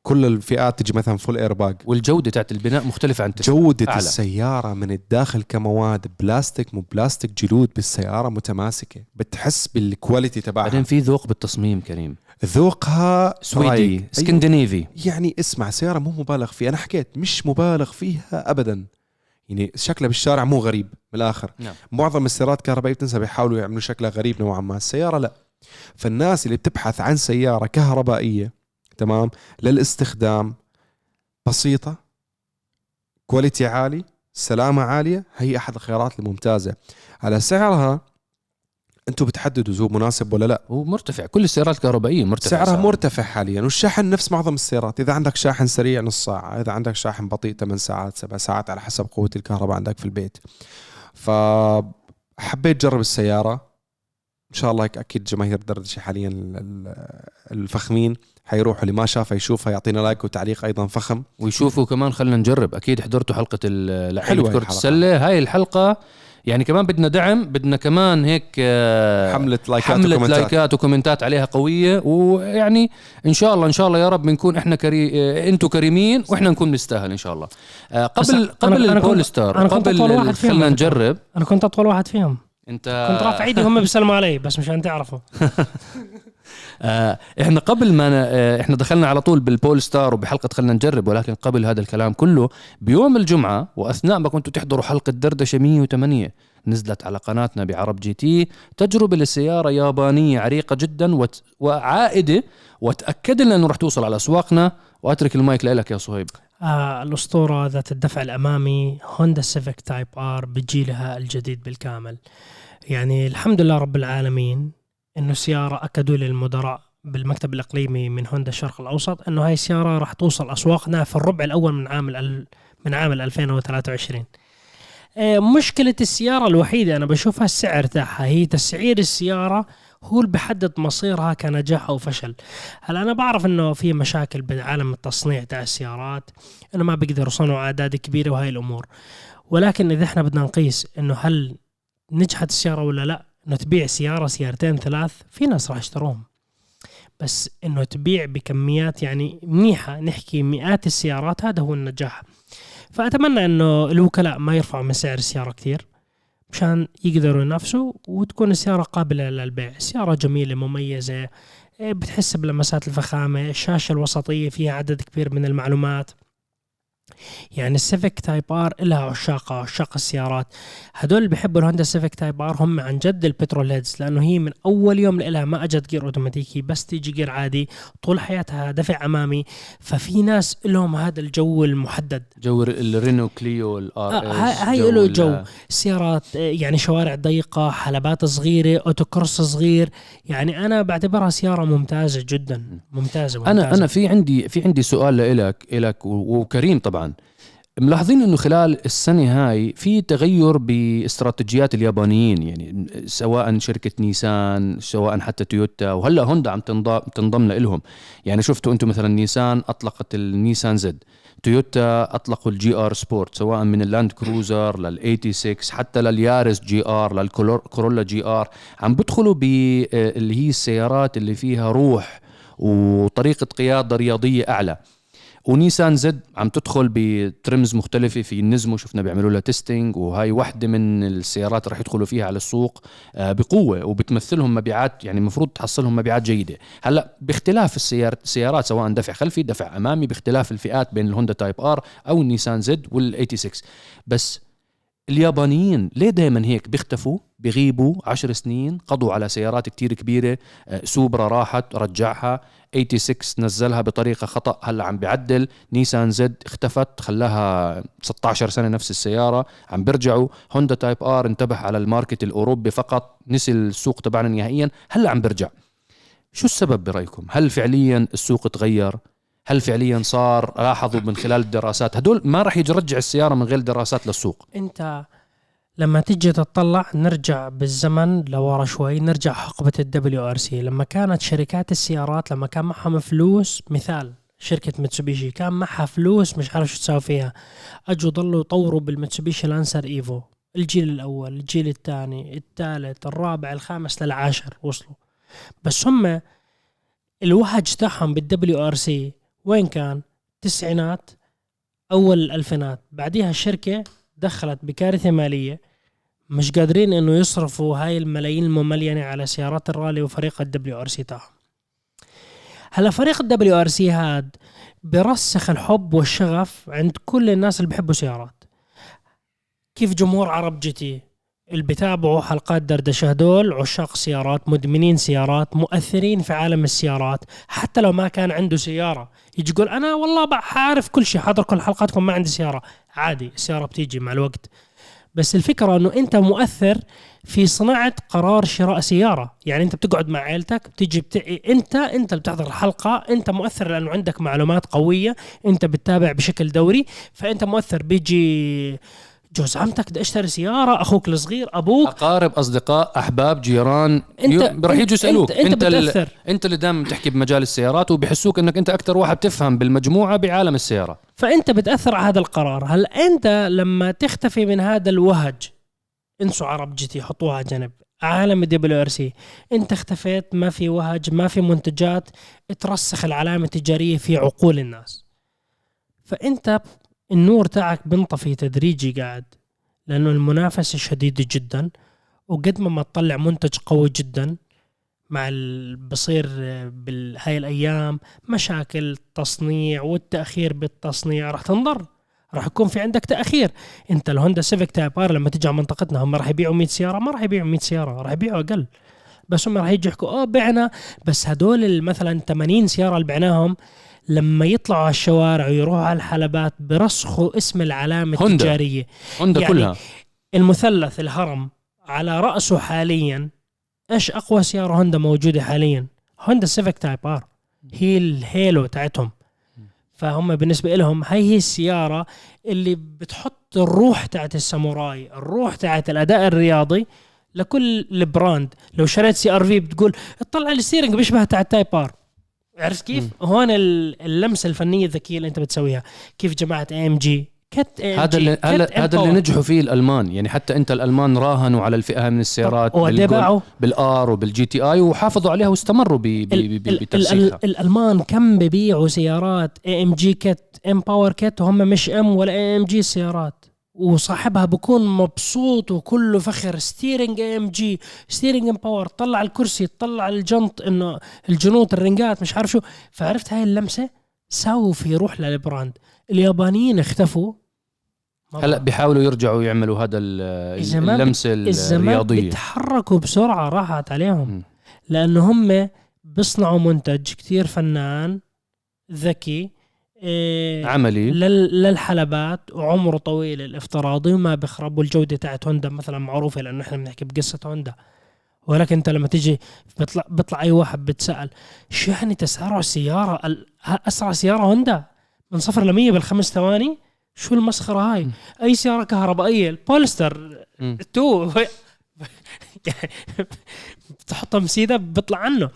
كل الفئات تجي مثلا full airbag والجودة تاعت البناء مختلفة عن تسلا. جودة أعلى. السيارة من الداخل كمواد بلاستيك مو بلاستيك جلود بالسيارة متماسكة. بتحس بال quality تبعها. بعدين في ذوق بالتصميم كريم. ذوقها سويدي. أيوة. اسكندنافي يعني اسمع سيارة مو مبالغ فيها. أنا حكيت مش مبالغ فيها أبدا. يعني شكلها بالشارع مو غريب من الآخر. نعم. معظم السيارات الكهربائية بتنسى بيحاولوا يعملوا شكلها غريب نوعا ما. السيارة لا. فالناس اللي بتبحث عن سيارة كهربائية تمام للاستخدام بسيطة كواليتي عالي سلامة عالية هي أحد الخيارات الممتازة. على سعرها أنتم بتحددوا هو مناسب ولا لا؟ ومرتفع كل السيارات الكهربائية مرتفع سعرها. مرتفع حاليا والشحن نفس معظم السيارات. إذا عندك شاحن سريع نص ساعة إذا عندك شاحن بطيء 8 ساعات 7 ساعات على حسب قوة الكهرباء عندك في البيت. فحبيت جرب السيارة. إن شاء الله هيك أكيد جماهير دردشة حاليا ال- ال- الفخمين. حيروحوا اللي ما شافها يشوفها يعطينا لايك وتعليق أيضا فخم. ويشوفوا كمان خلينا نجرب. أكيد حضرتوا حلقة لعيبه كرة. السلة. هاي الحلقة يعني كمان بدنا دعم بدنا كمان هيك آه، حملة لايكات حملة وكومنتات. لايكات وكومنتات عليها قوية ويعني إن شاء الله إن شاء الله يا رب بنكون إحنا كري... آه، أنتم كريمين وإحنا نكون نستاهل إن شاء الله. آه، قبل قبل أنا كنت- البولستار أنا كنت قبل أطول واحد ال- فيهم. خلينا. نجرب. أنا كنت أطول واحد فيهم. أنت كنت رافع إيدي وهم بيسلموا علي بس مشان تعرفوا. إحنا قبل ما آه، إحنا دخلنا على طول بالبول ستار وبحلقة خلينا نجرب ولكن قبل هذا الكلام كله بيوم الجمعة وأثناء ما كنتوا تحضروا حلقة دردشة 108 نزلت على قناتنا بعرب جي تي تجربة لسيارة يابانية عريقة جدا وت... وعائدة وتأكد لنا إنه رح توصل على أسواقنا. وأترك المايك لك يا صهيب. آه الأسطورة ذات الدفع الأمامي هوندا سيفيك تايب آر بجيلها الجديد بالكامل. يعني الحمد لله رب العالمين إنه سيارة أكدوا للمدراء بالمكتب الإقليمي من هوندا الشرق الأوسط إنه هاي السيارة راح توصل أسواقنا في الربع الأول من عام من عام 2023 آه، مشكلة السيارة الوحيدة أنا بشوفها السعر تاعها هي تسعير السيارة هو اللي بحدد مصيرها كنجاح أو فشل. هلا أنا بعرف إنه في مشاكل بعالم التصنيع تاع السيارات إنه ما بيقدروا يصنعوا أعداد كبيرة وهاي الأمور. ولكن إذا إحنا بدنا نقيس إنه هل نجحت السيارة ولا لا إنه تبيع سيارة سيارتين ثلاث في ناس راح يشتروهم. بس إنه تبيع بكميات يعني منيحة نحكي مئات السيارات هذا هو النجاح. فأتمنى إنه الوكلاء ما يرفعوا من سعر السيارة كتير مشان يقدروا ينافسوا وتكون السيارة قابلة للبيع. السيارة جميلة مميزة إيه، بتحس بلمسات الفخامة الشاشة الوسطية فيها عدد كبير من المعلومات. يعني السيفيك تايب ار لها عشاقها عشاق السيارات. هدول اللي بيحبوا الهوندا سيفيك تايب ار هم عن جد ال petrol heads لأنه هي من أول يوم لها ما أجت gear أوتوماتيكي بس تيجي gear عادي طول حياتها دفع أمامي. ففي ناس لهم هذا الجو المحدد. جو الرينو كليو الار آه، هاي- له جو. سيارات آه، يعني شوارع ضيقة حلبات صغيرة autocross صغير. يعني أنا بعتبرها سيارة ممتازة جدا. ممتازة, ممتازة. أنا أنا في عندي في عندي سؤال لإلك إلك و- وكريم طبعا. ملاحظين إنه خلال السنة هاي في تغير باستراتيجيات اليابانيين يعني سواء شركة نيسان سواء حتى تويوتا وهلأ هوندا عم تنضم تنضم لهم يعني شفتوا أنتم مثلا نيسان أطلقت النيسان زد تويوتا أطلقوا الجي آر سبورت سواء من اللاند كروزر لل 86 حتى لليارس جي آر للكورولا جي آر. عم بدخلوا باللي هي السيارات اللي فيها روح وطريقة قيادة رياضية أعلى. ونيسان زد عم تدخل ب terms مختلفة في النزمو شفنا بيعملوا لها testing وهاي واحدة من السيارات رح يدخلوا فيها على السوق آه، بقوة وبتمثلهم مبيعات يعني المفروض تحصلهم مبيعات جيدة. هلأ باختلاف السيار السيارات سواء دفع خلفي دفع أمامي باختلاف الفئات بين الهوندا تايب آر أو النيسان زد وال 86 بس اليابانيين ليه دائما هيك بيختفوا؟ بيغيبوا عشر سنين قضوا على سيارات كتير كبيرة آه، سوبرا راحت رجعها 86 نزلها بطريقة خطأ هلأ عم بيعدل نيسان زد اختفت خلاها 16 سنة نفس السيارة عم بيرجعوا هوندا تايب آر انتبه على ال market الأوروبي فقط نسي السوق تبعنا نهائيا هلأ عم بيرجع. شو السبب برأيكم؟ هل فعليا السوق تغير؟ هل فعليا صار؟ لاحظوا من خلال الدراسات. هدول ما راح يرجع السيارة من غير دراسات للسوق. أنت لما تيجي تطلع نرجع بالزمن لورا شوي نرجع حقبة الدبليو ار سي لما كانت شركات السيارات لما كان معهم فلوس مثال شركة متسوبيشي كان معها فلوس مش عارف شو تساوي فيها. أجوا ضلوا يطوروا بالمتسوبيشي لانسر إيفو. الجيل الأول الجيل الثاني الثالث الرابع الخامس للعاشر وصلوا. بس هم الوهج تاعهم بالدبليو ار سي وين كان؟ تسعينات أول الالفينات بعديها الشركة دخلت بكارثة مالية. مش قادرين إنه يصرفوا هاي الملايين المملينه على سيارات الرالي وفريق الدبليو آر سي تاعهم. هلا فريق الدبليو آر سي هاد برسخ الحب والشغف عند كل الناس اللي بيحبوا سيارات. كيف جمهور عرب جي تي؟ اللي بتابعوا حلقات دردشة هدول عشاق سيارات مدمنين سيارات مؤثرين في عالم السيارات. حتى لو ما كان عنده سيارة يجي يقول أنا والله بعرف كل شيء حاضر كل حلقاتكم ما عندي سيارة. عادي السيارة بتيجي مع الوقت. بس الفكرة أنه أنت مؤثر في صناعة قرار شراء سيارة. يعني أنت بتقعد مع عيلتك بتيجي بت... أنت أنت اللي بتحضر الحلقة أنت مؤثر لأنه عندك معلومات قوية أنت بتتابع بشكل دوري. فأنت مؤثر بيجي جوز عمتك بدي أشتري سيارة أخوك الصغير أبوك. أقارب أصدقاء أحباب جيران. انت رح يجوا يسألوك. انت, أنت ال- بتأثر. أنت اللي دائما بتحكي بمجال السيارات وبحسوك إنك أنت أكثر واحد بتفهم بالمجموعة بعالم السيارة. فأنت بتأثر على هذا القرار. هل أنت لما تختفي من هذا الوهج انسوا عرب جي تي حطوها على جنب. عالم الدبليو إر سي. أنت اختفيت ما في وهج ما في منتجات ترسخ العلامة التجارية في عقول الناس. فأنت النور تاعك بنطفي تدريجي قاعد لأنه المنافسة شديدة جدا وقد ما تطلع منتج قوي جدا مع بصير بهاي الأيام مشاكل تصنيع والتأخير بالتصنيع راح تنضر راح يكون في عندك تأخير. أنت الهوندا سيفيك تايب ار لما تيجي على منطقتنا هم راح يبيعوا 100 سيارة ما راح يبيعوا 100 سيارة راح يبيعوا أقل. بس هم راح يجوا يحكوا أوه بعنا. بس هدول مثلا 80 سيارة اللي بعناهم لما يطلعوا على الشوارع ويروحوا على الحلبات برسخوا اسم العلامة هوندا. التجارية. هوندا يعني كلها. المثلث الهرم على رأسه حاليا إيش أقوى سيارة هوندا موجودة حاليا؟ هوندا Civic Type R. هي ال halo تاعتهم. فهم بالنسبة لهم هاي هي السيارة اللي بتحط الروح تاعت الساموراي الروح تاعت الأداء الرياضي لكل ال brand. لو شريت CR-V بتقول اطلع ال steering بيشبه تاع ال Type R. عرفت كيف؟ هون ال- اللمسة الفنية الذكية اللي انت بتسويها. كيف جماعة AMG kit هذا اللي هذا اللي. نجحوا فيه الألمان. يعني حتى انت الألمان راهنوا على الفئة من السيارات بالجول- بال R وبال GTI وحافظوا عليها واستمروا ب- ب- ال- ب- ال- بترسيخها ال- الألمان كم ببيعوا سيارات AMG kit M Power kit؟ وهم مش M ولا AMG سيارات. وصاحبها بكون مبسوط وكله فخر. steering AMG steering M Power طلع الكرسي طلع الجنط إنه الجنوط الرنجات مش عارف شو. فعرفت هاي اللمسة؟ سووا في روح لل brand. اليابانيين اختفوا. هلا بيحاولوا يرجعوا يعملوا هذا الزمان اللمسة الزمان الرياضية. بيتحركوا بسرعة راحت عليهم. لأنه هم بيصنعوا منتج كتير فنان ذكي. إيه عملي. لل- للحلبات وعمره طويل الافتراضي وما بيخرب والجودة تاعت هوندا مثلا معروفة لأنه إحنا بنحكي بقصة هوندا. ولكن أنت لما تيجي بيطلع بيطلع أي واحد بتسال شو يعني تسارع السياره ال- ه- أسرع سيارة هوندا؟ من صفر ل 100 بالخمس ثواني؟ شو المسخرة هاي؟ م. أي سيارة كهربائية؟ البولستر مم. تو. يعني بتحطها مسيده بيطلع عنه.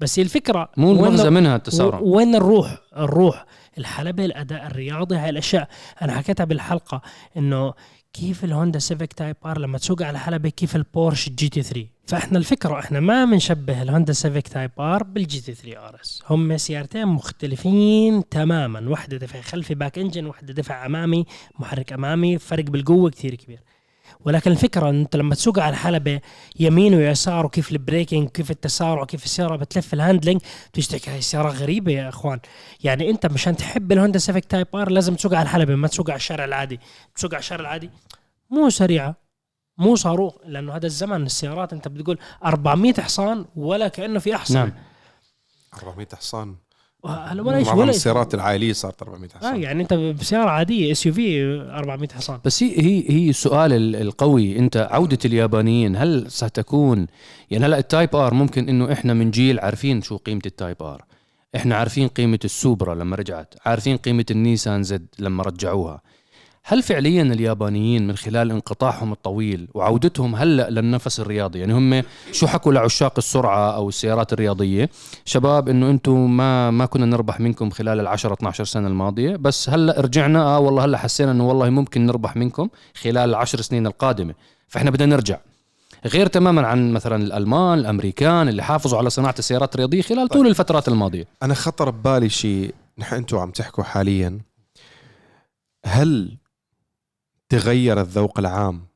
بس هي الفكرة مو المغزى منها التسارع. وين الروح؟ الروح. الحلبة الأداء الرياضي هاي الأشياء. أنا حكيتها بالحلقة إنه كيف الهوندا Civic Type R لما تسوق على حلبة كيف البورش GT 3 فإحنا الفكرة إحنا ما بنشبه الهوندا Civic Type R بال GT 3 RS. هم سيارتين مختلفين تماما. واحدة دفع خلفي back engine واحدة دفع أمامي محرك أمامي فرق بالقوة كتير كبير. ولكن الفكرة أنت لما تسوق على الحلبة يمين ويسار وكيف ال braking كيف التسارع كيف السيارة بتلف ال handling بتشتكي هاي السيارة غريبة يا إخوان. يعني أنت مشان تحب الهوندا Civic Type R لازم تسوق على الحلبة ما تسوق على الشارع العادي. تسوق على الشارع العادي مو سريعة مو صاروخ لأنه هذا الزمن السيارات أنت بتقول 400 حصان ولا كأنه في احصان نعم. 400 حصان. هلا ولا شيء معظم ولا. السيارات العائلية صارت 400 آه حصان يعني أنت بسيارة عادية SUV 400 حصان. بس هي هي هي السؤال ال- القوي. أنت عودة اليابانيين هل ستكون يعني هلا ال Type R ممكن إنه إحنا من جيل عارفين شو قيمة ال Type R. إحنا عارفين قيمة ال Supra لما رجعت عارفين قيمة النيسان Z لما رجعوها. هل فعليا اليابانيين من خلال انقطاعهم الطويل وعودتهم هلأ للنفس الرياضي؟ يعني هم شو حكوا لعشاق السرعة أو السيارات الرياضية؟ شباب إنه أنتم ما ما كنا نربح منكم خلال ال 10 12 سنة الماضية بس هلأ رجعنا آه والله هلأ حسينا إنه والله ممكن نربح منكم خلال العشر سنين القادمة فإحنا بدنا نرجع. غير تماما عن مثلا الألمان الأمريكان اللي حافظوا على صناعة السيارات الرياضية خلال طول الفترات الماضية. أنا خطر ببالي شيء نحن أنتم عم تحكوا حاليا. هل تغير الذوق العام؟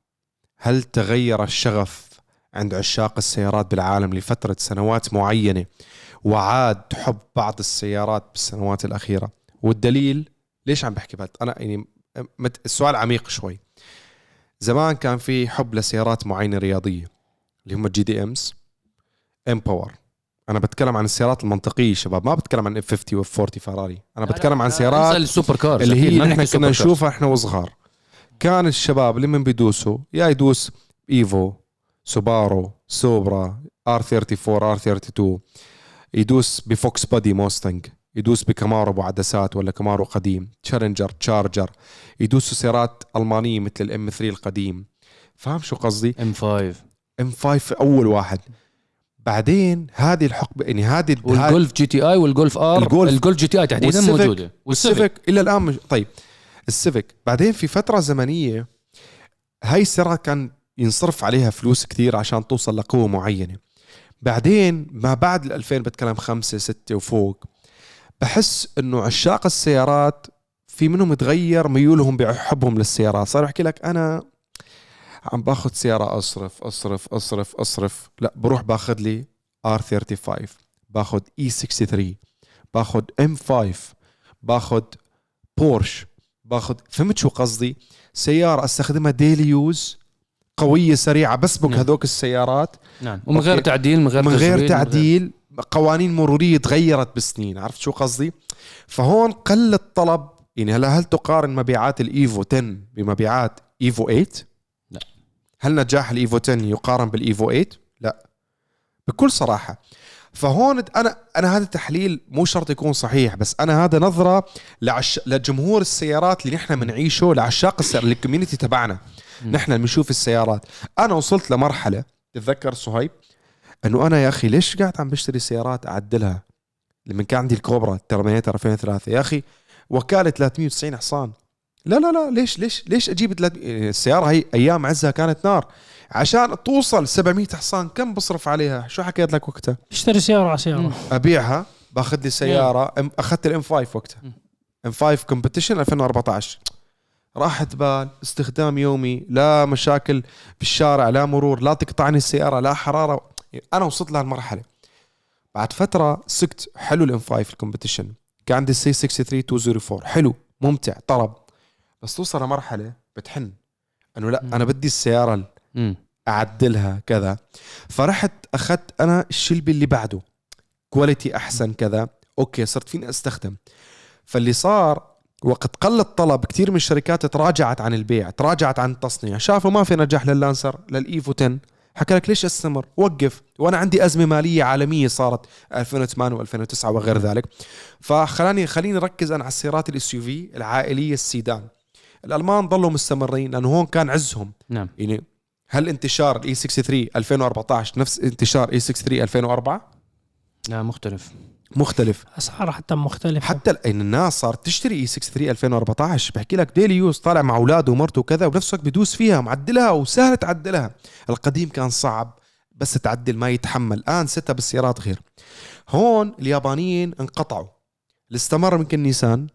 هل تغير الشغف عند عشاق السيارات بالعالم لفترة سنوات معينة وعاد حب بعض السيارات بالسنوات الأخيرة؟ والدليل ليش عم بحكي بهذا أنا يعني السؤال عميق شوي. زمان كان في حب لسيارات معينة رياضية اللي هم ال JDMs M Power أنا بتكلم عن السيارات المنطقية شباب ما بتكلم عن F 50 و F 40 فراري أنا بتكلم عن سيارات ال super cars اللي هي نحن كنا. نشوفها إحنا وصغار. كان الشباب اللي من بيدوسوا يا يدوس Evo سوبارو Supra R 34 R 32 يدوس ب Fox Body Mustang يدوس ب Camaro أبو عدسات ولا Camaro قديم Challenger Charger يدوسوا سيارات ألمانية مثل ال M 3 القديم فاهم شو قصدي؟ M 5 M 5 أول واحد بعدين هذه الحقبة يعني هذه والجولف GTI والجولف R الجولف. الجولف GTI تحديدا. موجودة وال Civic إلى الآن مش طيب ال Civic بعدين في فترة زمنية هاي السيارات كان ينصرف عليها فلوس كثير عشان توصل لقوة معينة. بعدين ما بعد ال 2000 بتكلم خمسة ستة وفوق بحس إنه عشاق السيارات في منهم تغير ميولهم بحبهم للسيارات. صار يحكي لك أنا عم باخذ سيارة أصرف أصرف أصرف أصرف. لا بروح باخذ لي R 35 باخذ E 63 باخذ M 5 باخذ بورش باخذ فهمت شو قصدي؟ سيارة أستخدمها daily use قوية سريعة بسبق نعم. هذوك السيارات. نعم. ومن غير. تعديل من غير من غير تعديل قوانين مرورية تغيرت بسنين. عرفت شو قصدي؟ فهون قل الطلب. يعني هلا هل تقارن مبيعات ال Evo 10 بمبيعات Evo 8 لا. هل نجاح ال Evo 10 يقارن بال Evo 8 لا. بكل صراحة فهون أنا أنا هذا التحليل مو شرط يكون صحيح بس أنا هذا نظرة لعش... لجمهور السيارات اللي نحن بنعيشه لعشاق السيارات ال community تبعنا. نحن بنشوف السيارات. أنا وصلت لمرحلة تتذكر صهيب إنه أنا يا أخي ليش قاعد عم بشتري سيارات أعدلها؟ لما كان عندي ال Cobra Terminator 2003 يا أخي وكالة 390 حصان. لا لا لا ليش ليش ليش أجيب 300 السيارة هي أيام عزها كانت نار. عشان توصل 700 حصان كم بصرف عليها؟ شو حكيت لك وقتها؟ اشتري سيارة على سيارة. أبيعها باخذ لي سيارة أخذت ال M 5 وقتها. M 5 Competition 2014 راحة بال استخدام يومي لا مشاكل بالشارع لا مرور لا تقطعني السيارة لا حرارة. أنا وصلت لهالمرحلة. بعد فترة سكت حلو ال M 5 ال Competition كان عندي ال C 63204 حلو ممتع طرب. بس توصل لمرحلة بتحن. أنه لا أنا بدي السيارة مم. أعدلها كذا. فرحت أخذت أنا ال Shelby اللي بعده. quality أحسن كذا. okay صرت فيني أستخدم. فاللي صار وقت قل الطلب كثير من الشركات تراجعت عن البيع تراجعت عن التصنيع. شافوا ما في نجاح للانسر للإيفو 10 حكى لك ليش استمر؟ وقف. وأنا عندي أزمة مالية عالمية صارت 2008 و2009 وغير ذلك. فخلاني خليني أركز أنا على السيارات ال SUV العائلية السيدان. الألمان ضلوا مستمرين لأنه هون كان عزهم. نعم. يعني هل انتشار ال E63 2014 نفس انتشار E63 2004 لا مختلف. مختلف. اسعار حتى مختلفة. حتى ال- إن الناس صارت تشتري E63 2014 بحكي لك daily use طالع مع أولاده ومرته وكذا الوقت بدوس فيها معدلها وسهل تعدلها. القديم كان صعب بس تعدل ما يتحمل. الآن ستة بالسيارات غير. هون اليابانيين انقطعوا. اللي استمر يمكن نيسان.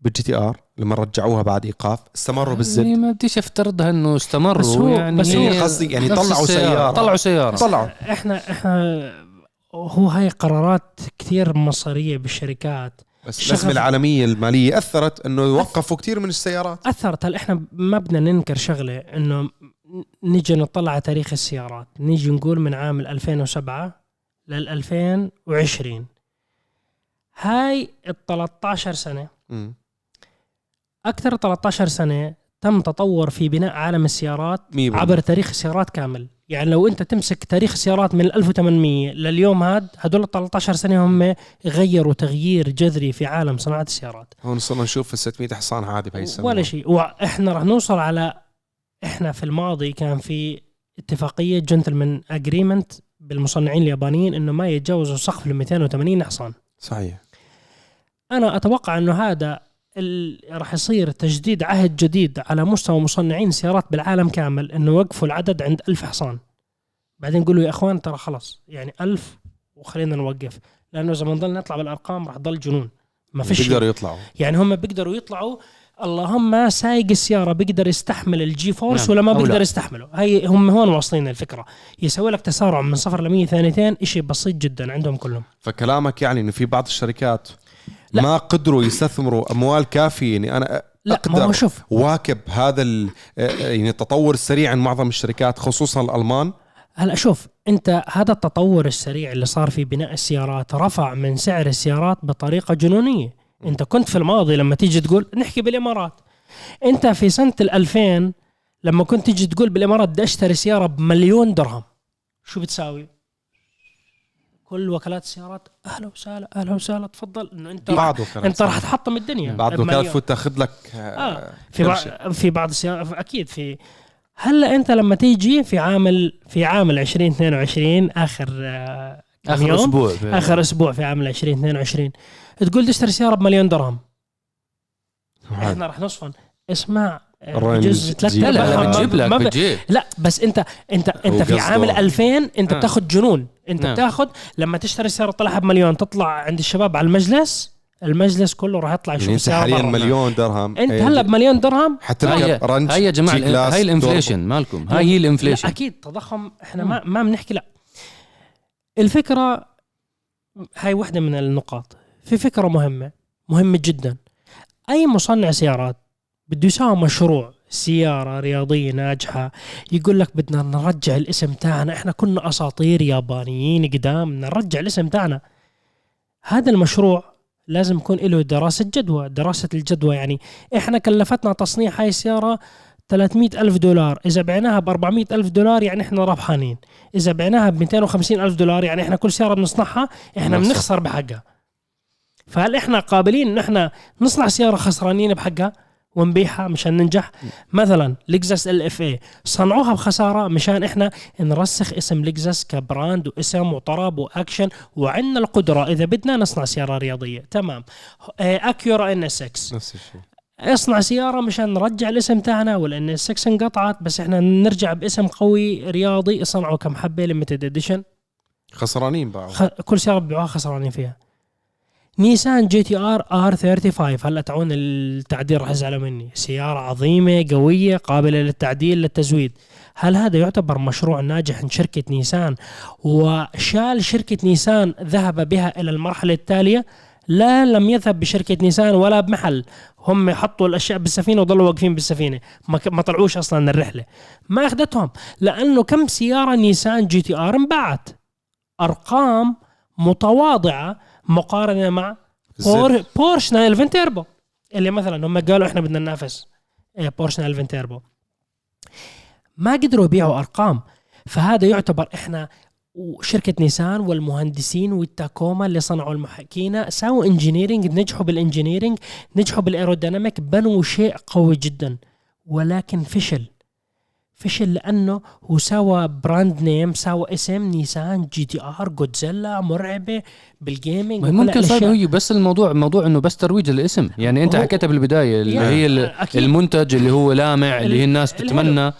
بال GTR لما رجعوها بعد إيقاف استمروا يعني بال Z ما بديش أفترضها إنه استمروا بس هو- يعني بس هو- هي قصدي يعني طلعوا. سيارة. طلعوا سيارة. طلعوا. إحنا إحنا هو هاي قرارات كثير مصيرية بالشركات. بس الأزمة العالمية المالية أثرت إنه يوقفوا كثير من السيارات. أثرت. هل إحنا ما بدنا ننكر شغلة إنه نيجي نطلع على تاريخ السيارات. نيجي نقول من عام 2007 لل 2020 هاي ال 13 سنة مم. أكثر 13 سنة تم تطور في بناء عالم السيارات بالمية. عبر تاريخ السيارات كامل. يعني لو أنت تمسك تاريخ السيارات من 1800 لليوم هاد هدول ال 13 سنة هم غيروا تغيير جذري في عالم صناعة السيارات. هون صرنا نشوف ال 600 حصان عادي بهي السنة. ولا شيء. وإحنا رح نوصل على إحنا في الماضي كان في اتفاقية جنتلمان اجريمنت بالمصنعين اليابانيين إنه ما يتجاوزوا سقف ال 280 حصان. صحيح. أنا أتوقع إنه هذا راح يصير تجديد عهد جديد على مستوى مصنعين سيارات بالعالم كامل إنه وقفوا العدد عند ألف حصان. بعدين يقولوا يا إخوان ترى خلص يعني ألف وخلينا نوقف. لأنه إذا بنضل نطلع بالأرقام راح ضل جنون. ما فيش. بيقدروا يطلعوا. يعني هم بيقدروا يطلعوا. اللهم سايق السيارة بيقدر يستحمل ال G-force نعم. ولا ما بيقدر لا. يستحمله. هي هم هون واصلين الفكرة. يسوي لك تسارع من صفر ل 100 ثانيتين شيء بسيط جدا عندهم كلهم. فكلامك يعني إنه في بعض الشركات لا. ما قدروا يستثمروا أموال كافية اني أنا لا ما هو أقدر شوف. واكب هذا ال- يعني التطور السريع عند معظم الشركات خصوصا الألمان. هلا شوف أنت هذا التطور السريع اللي صار في بناء السيارات رفع من سعر السيارات بطريقة جنونية. أنت كنت في الماضي لما تيجي تقول نحكي بالإمارات. أنت في سنة ال 2000 لما كنت تيجي تقول بالإمارات بدي أشتري سيارة بمليون درهم شو بتساوي؟ كل وكالات السيارات أهلا وسهلا أهلا وسهلا تفضل إنه أنت بعض أنت راح. تحطم الدنيا بعض. وكالات فوت تاخذ لك آه في كرشة. بعض في بعض السيارات أكيد في هلا أنت لما تيجي في عام في عام 2022 آخر آه، آخر يوم أسبوع آخر أسبوع في عام 2022 تقول تشتري سيارة بمليون درهم. إحنا راح نصفن اسمع آه، بجوز ثلاث. لا لا بتجيب لك بتجيب. لا بس انت انت انت في عام ال 2000 انت آه. بتاخذ جنون. انت نعم. بتاخذ لما تشتري سياره طلعها بمليون تطلع عند الشباب على المجلس المجلس كله راح يطلع يشوف يعني انت السياره حاليا. مليون درهم. انت إيه، هلا بمليون درهم؟ حتى هاي range هاي يا جماعة هاي. ال inflation مالكم هاي هي ال inflation لا أكيد تضخم. إحنا ما ما بنحكي لا. الفكرة هاي وحده من النقاط. في فكرة مهمة مهمة جدا. أي مصنع سيارات بده يساوي مشروع سيارة رياضية ناجحة. يقول لك بدنا نرجع الاسم تاعنا. إحنا كنا أساطير يابانيين قدام نرجع الاسم تاعنا. هذا المشروع لازم يكون له دراسة جدوى دراسة الجدوى يعني. إحنا كلفتنا تصنيع هاي السيارة 300 ألف دولار. إذا بعناها ب 400 ألف دولار يعني إحنا ربحانين. إذا بعناها ب 250 ألف دولار يعني إحنا كل سيارة بنصنعها إحنا بنخسر. بنخسر بحقها. فهل إحنا قابلين إن إحنا نصنع سيارة خسرانين بحقها؟ ونبيعها مشان ننجح. مثلا لكزس LFA صنعوها بخسارة مشان إحنا نرسخ اسم لكزس ك brand واسم وطرب وأكشن وعندنا القدرة. إذا بدنا نصنع سيارة رياضية. تمام. آه، أكيورا NSX نفس الشيء. اصنع سيارة مشان نرجع الاسم تاعنا وال NSX انقطعت بس إحنا نرجع باسم قوي رياضي اصنعوا كم حبه limited edition خسرانين باعوا خ... كل سيارة بيبيعوها خسرانين فيها. نيسان GTR R35 هلا تاعون التعديل راح يزعلوا مني. سيارة عظيمة قوية قابلة للتعديل للتزويد. هل هذا يعتبر مشروع ناجح من شركة نيسان؟ وشال شركة نيسان ذهب بها إلى المرحلة التالية؟ لا لم يذهب بشركة نيسان ولا بمحل. هم حطوا الأشياء بالسفينة وضلوا واقفين بالسفينة. ما طلعوش أصلا الرحلة. ما أخذتهم. لأنه كم سيارة نيسان GTR انباعت؟ أرقام متواضعة مقارنة مع بور بورش 911 تيربو اللي مثلا هم قالوا إحنا بدنا ننافس. إيه، بورش 911 تيربو ما قدروا يبيعوا أرقام. فهذا يعتبر إحنا وشركة نيسان والمهندسين والتاكومي اللي صنعوا المكاين ساووا engineering نجحوا بال engineering نجحوا بال aerodynamic بنوا شيء قوي جدا. ولكن فشل. فشل لأنه هو سوى brand name سوى اسم نيسان GTR جودزيلا مرعبة بال gaming ممكن صار. هي بس الموضوع موضوع إنه بس ترويج الاسم يعني أنت هو- حكيتها بالبداية اللي يعني هي أكيد. المنتج اللي هو لامع اللي هي الناس الحلو. تتمنى.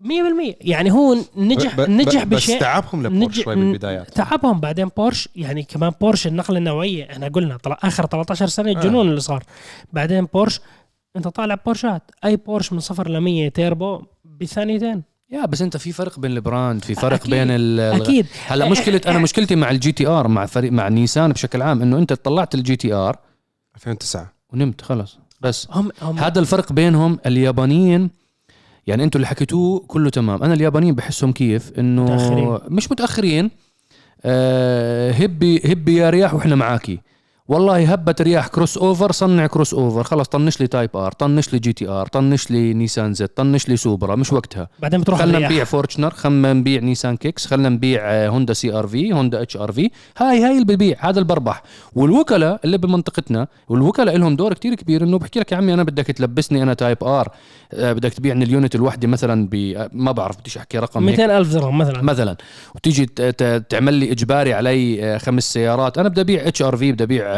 100% يعني هو نجح ب- ب- نجح بشيء. بس تعبهم لبورش نج- شوي بالبدايات. تعبهم بعدين بورش. يعني كمان بورش النقلة النوعيه إحنا قلنا طلع آخر 13 سنة الجنون اللي صار. بعدين بورش أنت طالع بورشات. أي بورش من صفر ل 100 تيربو بثانيتين. يا بس أنت في فرق بين ال brand في فرق أكيد. بين ال أكيد. هلا مشكلة أنا مشكلتي مع ال GTR مع فريق مع نيسان بشكل عام إنه أنت طلعت ال GTR 2009 ونمت خلص. بس هم هم هذا الفرق بينهم اليابانيين يعني أنتوا اللي حكيتوه كله تمام. أنا اليابانيين بحسهم كيف؟ إنه متأخرين. مش متأخرين. آه هبي هبي يا رياح وإحنا معاكي. والله هبت رياح crossover صنع crossover. خلص طنش لي Type R طنش لي GTR طنش لي نيسان Z طنش لي سوبرا مش وقتها. بعدين بتروح خلينا. نبيع فورتشنر خلينا نبيع نيسان كيكس خلينا نبيع آه، هوندا CR-V هوندا HR-V. هاي هاي اللي ببيع هذا اللي بربح. والوكلاء اللي بمنطقتنا والوكلاء لهم دور كتير كبير إنه بحكي لك يا عمي أنا بدك تلبسني أنا Type R. آه، بدك تبيعني ال unit الوحده مثلا ب آه، ما بعرف بديش أحكي رقم هيك. 200 ألف درهم مثلا. مثلا. وتيجي تعمل لي إجباري علي خمس سيارات. أنا بدي أبيع HR-V بدي أبيع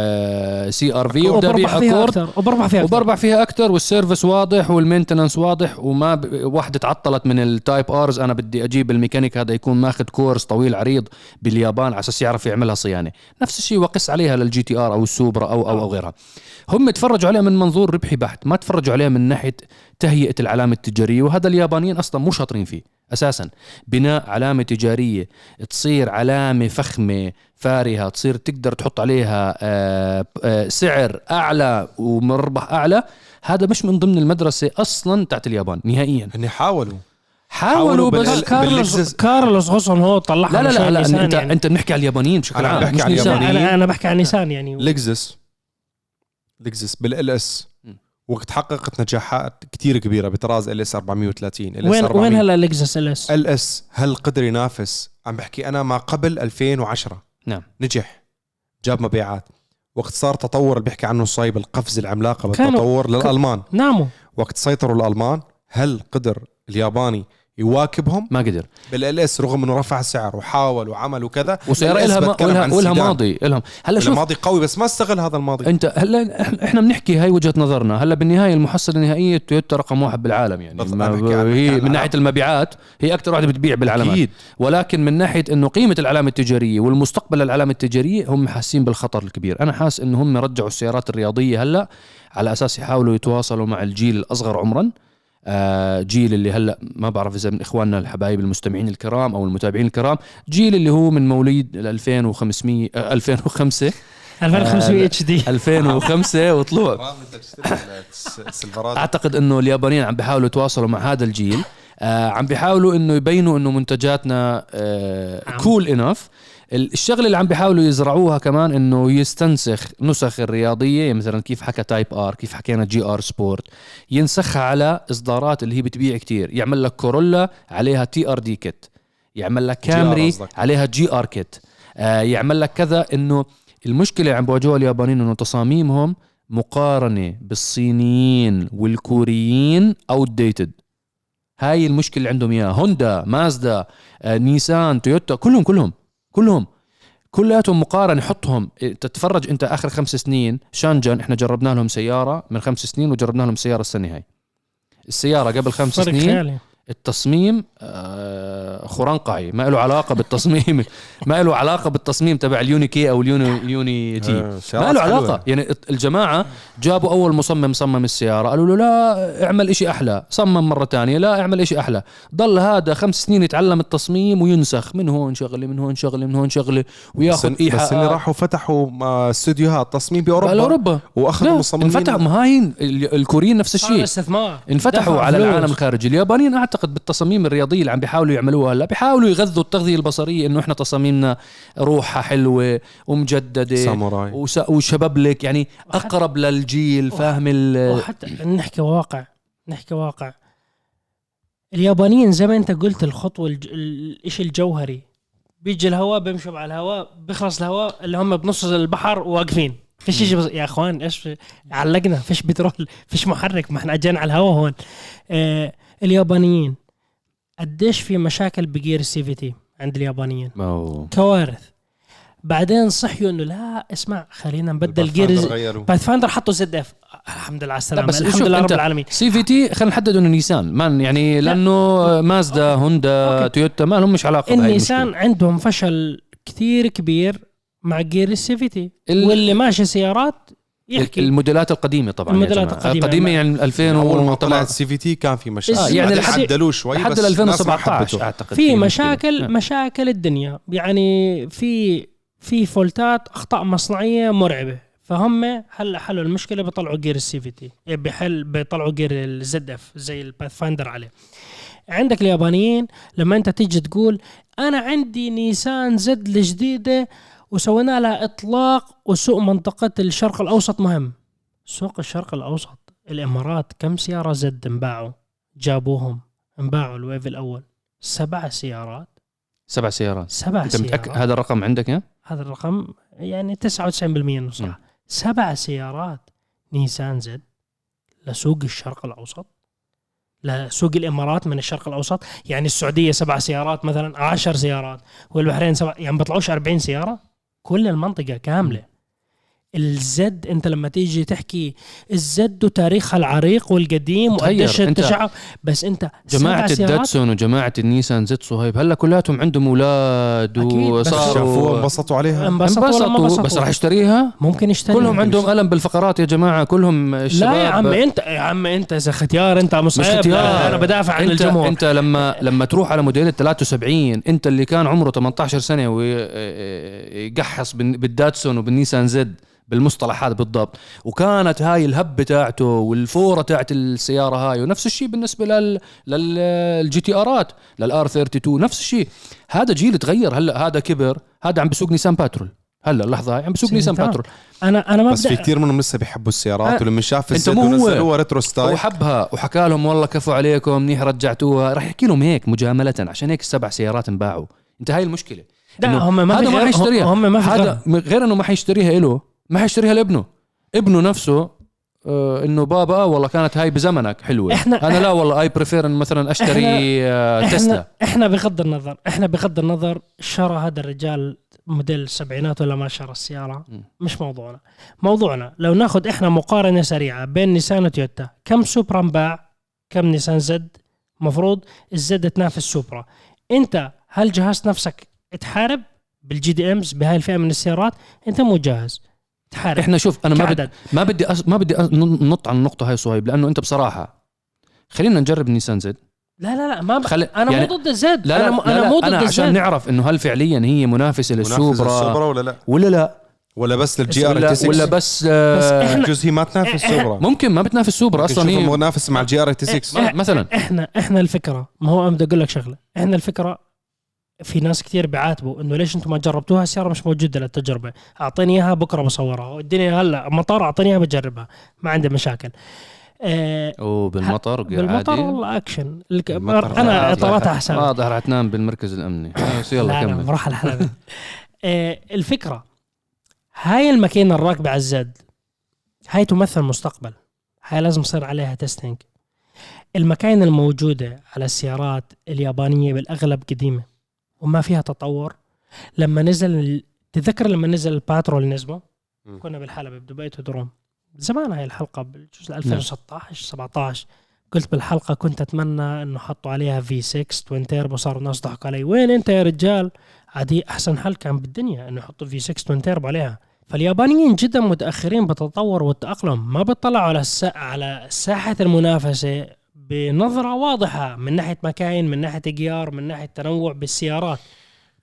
CR-V ابيع وبربح فيها أكثر وبربح فيها أكثر. وبربح فيها أكثر وال service واضح وال maintenance واضح وما ب... واحدة تعطلت من ال Type Rs أنا بدي أجيب الميكانيك هذا يكون ماخذ course طويل عريض باليابان على أساس يعرف يعملها صيانة. نفس الشيء وقس عليها لل GTR أو السوبرا أو أو أو غيرها. هم تفرجوا عليها من منظور ربحي بحت ما تفرجوا عليها من ناحية تهيئة العلامة التجارية وهذا اليابانيين أصلا مو شاطرين فيه. أساسا بناء علامة تجارية تصير علامة فخمة فارهة تصير تقدر تحط عليها آه، آه، سعر أعلى ومربح أعلى هذا مش من ضمن المدرسة أصلا تاعت اليابان نهائيا هن حاولوا حاولوا حاولوا بس بال- كارلوس كارلوس غصن هو طلعها لا لا لا, لا نيسان انت يعني. أنت بنحكي على اليابانيين بشكل عام بحكي مش على. اليابانيين. أنا أنا بحكي عن نيسان يعني لكزس لكزس بال LS. وقت حققت نجاحات كتير كبيرة بطراز LS 430 ال LS وين 400 وين هلا لكزس LS LS هل قدر ينافس؟ عم بحكي أنا ما قبل 2010 نعم. نجح. جاب مبيعات. وقت صار تطور اللي بيحكي عنه صاحب القفزه العملاقة كانوا- بالتطور للألمان. ناموا. وقت سيطروا الألمان هل قدر الياباني يواكبهم؟ ما قدر. بالال اس رغم إنه رفع السعر وحاول وعمل وكذا S إلها ما ولها, ولها. ماضي إلهم. هلا شوف الماضي قوي بس ما استغل هذا الماضي. أنت هلا إحنا بنحكي هاي وجهة نظرنا. هلا بالنهاية المحصله النهائية تويوتا رقم واحد بالعالم يعني. ما هي من ناحية المبيعات هي أكثر واحدة بتبيع بالعالم أكيد. ولكن من ناحية إنه قيمة العلامة التجارية والمستقبل للعلامه التجارية هم حاسين بالخطر الكبير. أنا حاس إنه هم رجعوا السيارات الرياضية هلا على أساس يحاولوا يتواصلوا مع الجيل الأصغر عمرا. جيل اللي هلا ما بعرف إذا من إخواننا الحبايب المستمعين الكرام أو المتابعين الكرام جيل اللي هو من مواليد ال 2500 آه، 2005 2500 اتش دي 2005 وطلوع. أعتقد إنه اليابانيين عم بيحاولوا يتواصلوا مع هذا الجيل. آه عم بيحاولوا إنه يبينوا إنه منتجاتنا آه نعم. cool enough الشغلة اللي عم بيحاولوا يزرعوها كمان إنه يستنسخ نسخ الرياضية مثلا كيف حكى Type R كيف حكينا GR Sport ينسخها على إصدارات اللي هي بتبيع كتير. يعمل لك كورولا عليها TRD kit يعمل لك كامري. عليها GR kit آه يعمل لك كذا إنه المشكلة اللي عم بواجهوها اليابانيين إنه تصاميمهم مقارنة بالصينيين والكوريين outdated هاي المشكلة اللي عندهم إياها. هوندا مازدا آه، نيسان تويوتا كلهم كلهم. كلهم. كلياتهم مقارنة حطهم. انت تتفرج أنت آخر خمس سنين شانجن إحنا جربنا لهم سيارة من خمس سنين وجربنا لهم سيارة السنة هاي. السيارة قبل خمس سنين خيالي. التصميم آه، خرنقعي ما له علاقة بالتصميم. ما له علاقة بالتصميم تبع ال UNI-K أو ال UNI ال UNI-T. آه، ما له. علاقة. يعني الجماعة جابوا أول مصمم صمم السيارة. قالوا له لا اعمل إشي أحلى. صمم مرة تانية لا اعمل إشي أحلى. ضل هذا خمس سنين يتعلم التصميم وينسخ. من هون شغله من هون شغله من هون شغله بس, وياخذ بس اللي راحوا فتحوا آه، استوديوهات تصميم بأوروبا. باوروبا وأخذوا مصممين. انفتح. ما هي ال- الكوريين نفس الشيء. استثمار انفتحوا على. العالم الخارجي اليابانيين اعتقد بالتصاميم الرياضية اللي عم بيحاولوا يعملوها هلأ بيحاولوا يغذوا التغذية البصرية إنه إحنا تصاميمنا روحها حلوة ومجددة ساموراي. وس- وشبابلك يعني أقرب للجيل فاهم ال وحتى نحكي واقع نحكي واقع. اليابانيين زي ما أنت قلت الخطوة الج... الشيء الجوهري. بيجي الهواء بيمشوا على الهواء بيخلص الهواء اللي هم بنص البحر واقفين. فيش شيء بس... يا إخوان إيش علقنا فيش بترول فيش محرك ما إحنا اجينا على الهواء هون. آه اليابانيين. قديش في مشاكل بجير ال CVT عند اليابانيين؟ هو. كوارث. بعدين صحيوا إنه لا اسمع خلينا نبدل جير غيروا. Pathfinder حطوا ZF. الحمد لله على السلامة. بس الحمد لله رب العالمين. CVT خلينا نحدد إنه نيسان. mainly لأنه مازدا هوندا أوكي. تويوتا ما لهم مش علاقة النيسان المشكلة. عندهم فشل كثير كبير مع جير ال CVT. ال- واللي ماشي سيارات يحكي الموديلات القديمة طبعا الموديلات جماعة. القديمة. القديمة يعني 2000 أول ما طلعت CVT كان في مشاكل آه، يعني عدلوه شوي لحد بس ال الناس ما 2017 حبته. أعتقد في مشكلة. مشاكل آه. مشاكل الدنيا يعني في في fault ات أخطاء مصنعية مرعبة فهم هلا حلوا المشكلة بيطلعوا جير ال CVT بحل بيطلعوا جير ال ZF زي ال Pathfinder عليه عندك اليابانيين لما أنت تيجي تقول أنا عندي نيسان زد الجديدة وسوينا لها إطلاق وسوق منطقة الشرق الأوسط مهم. سوق الشرق الأوسط. الإمارات كم سيارة زد انباعوا؟ جابوهم. انباعوا الويف الأول. سبع سيارات. سبع سيارات. سبع أنت سيارات. هذا الرقم عندك؟ هذا الرقم يعني 99% انه. صح سبع سيارات. نيسان زد. لسوق الشرق الأوسط. لسوق الإمارات من الشرق الأوسط. يعني السعودية سبع سيارات مثلا عشر سيارات. والبحرين سبع يعني بيطلعوش 40 سيارة. كل المنطقة كاملة. الزد انت لما تيجي تحكي الزد وتاريخها العريق والقديم. وقديش التشعب. بس انت سيارات الداتسون وجماعة النيسان زد صهيب هلا كلاتهم عندهم أولاد وصاروا انبسطوا عليها. انبسطوا انبسطوا بس راح يشتريها؟ ممكن يشتري كلهم عندهم ألم بالفقرات يا جماعة كلهم الشباب لا يا عم انت يا عم انت اذا ختيار انت مش مصعب اختيار أنا بدافع عن انت الجمهور. انت لما لما تروح على موديل ال 73 انت اللي كان عمره 18 سنة ويقحص بالداتسون وبالنيسان Z. بالمصطلحات بالضبط. وكانت هاي ال hype بتاعته والفورة تاعت السيارة هاي ونفس الشيء بالنسبة لل لل GTR ات لل R 32 نفس الشيء. هذا جيل تغير. هلا هذا كبر. هذا عم بسوق نيسان باترول. هلا اللحظة هاي عم بسوق نيسان. باترول. أنا أنا ما بس في كثير منهم لسه بيحبوا السيارات. ولما شاف ال Z مو هو. ونزلوها retro style هو حبها وحكى لهم والله كفو عليكم منيح رجعتوها. راح يحكي لهم هيك مجاملة. عشان هيك السبع سيارات انباعوا. انت هاي المشكلة. لا هم ما هذا ما غير- حيشتريها. هم ما هذا. غير إنه ما حيشتريها له. ما حيشتريها لابنه. ابنه نفسه آه إنه بابا والله كانت هاي بزمنك حلوة. إحنا- أنا لا والله I prefer مثلا أشتري آه تسلا إحنا إحنا بغض النظر إحنا بغض النظر شرى هذا الرجال موديل السبعينات ولا ما شرى السيارة. مش موضوعنا. موضوعنا لو ناخذ إحنا مقارنة سريعة بين نيسان وتويوتا كم سوبرا انباع كم نيسان Z؟ مفروض ال Z تنافس سوبرا. أنت هل جهزت نفسك تحارب بال JDMs بهاي الفئة من السيارات؟ أنت مو جاهز. تحارب. إحنا شوف أنا ما بدي ما بدي أس... ما بدي أس... ننط عن النقطة هاي صهيب لأنه أنت بصراحة خلينا نجرب نيسان Z. لا لا لا ما ب... خلي... أنا يعني- مو ضد ال Z لا لا أنا, م... لا أنا لا مو ضد أنا عشان نعرف إنه هل فعليا هي منافسه منافس للسوبرا السوبرا ولا لا؟ ولا لا؟ ولا بس لل GR ولا, 86 ولا بس, آه بس إحنا- جزء هي ما تنافس سوبرا ممكن ما بتنافس سوبر أصلا هي منافس مع ال GR 86 ما- مثلا. إحنا إحنا الفكرة ما هو أنا بدي أقول لك شغلة. إحنا الفكرة في ناس كثير بيعاتبوا إنه ليش أنتم ما جربتوها؟ السياره مش موجوده للتجربه أعطيني إياها بكرة بصورها. الدنيا هلا مطار أعطيني إياها بجربها. ما عندي مشاكل. آه وبالمطر بالمطر؟ والله أكشن. الك... أنا عادي. اطاراتها حساب واضح رح تنام بالمركز الأمني. بس يلا لا لا كمل. بروح الحلبة آه الفكرة هاي الماكينة الراكبة على ال Z هاي تمثل مستقبل. هاي لازم يصير عليها testing المكاين الموجودة على السيارات اليابانية بالأغلب قديمة. وما فيها تطور. لما نزل تتذكر لما نزل الباترول Nismo. كنا بالحلبة بدبي Autodrome زمان هاي الحلقة بالجزء 2016 17 قلت بالحلقة كنت أتمنى إنه حطوا عليها V 6 twin turbo صاروا الناس ضحكوا علي. وين أنت يا رجال؟ عادي أحسن حل كان بالدنيا إنه يحطوا V 6 twin turbo عليها. فاليابانيين جدا متأخرين بالتطور والتأقلم. ما بيطلعوا على السا... على ساحة المنافسة بنظرة واضحة من ناحية مكاين من ناحية جيار من ناحية تنوع بالسيارات.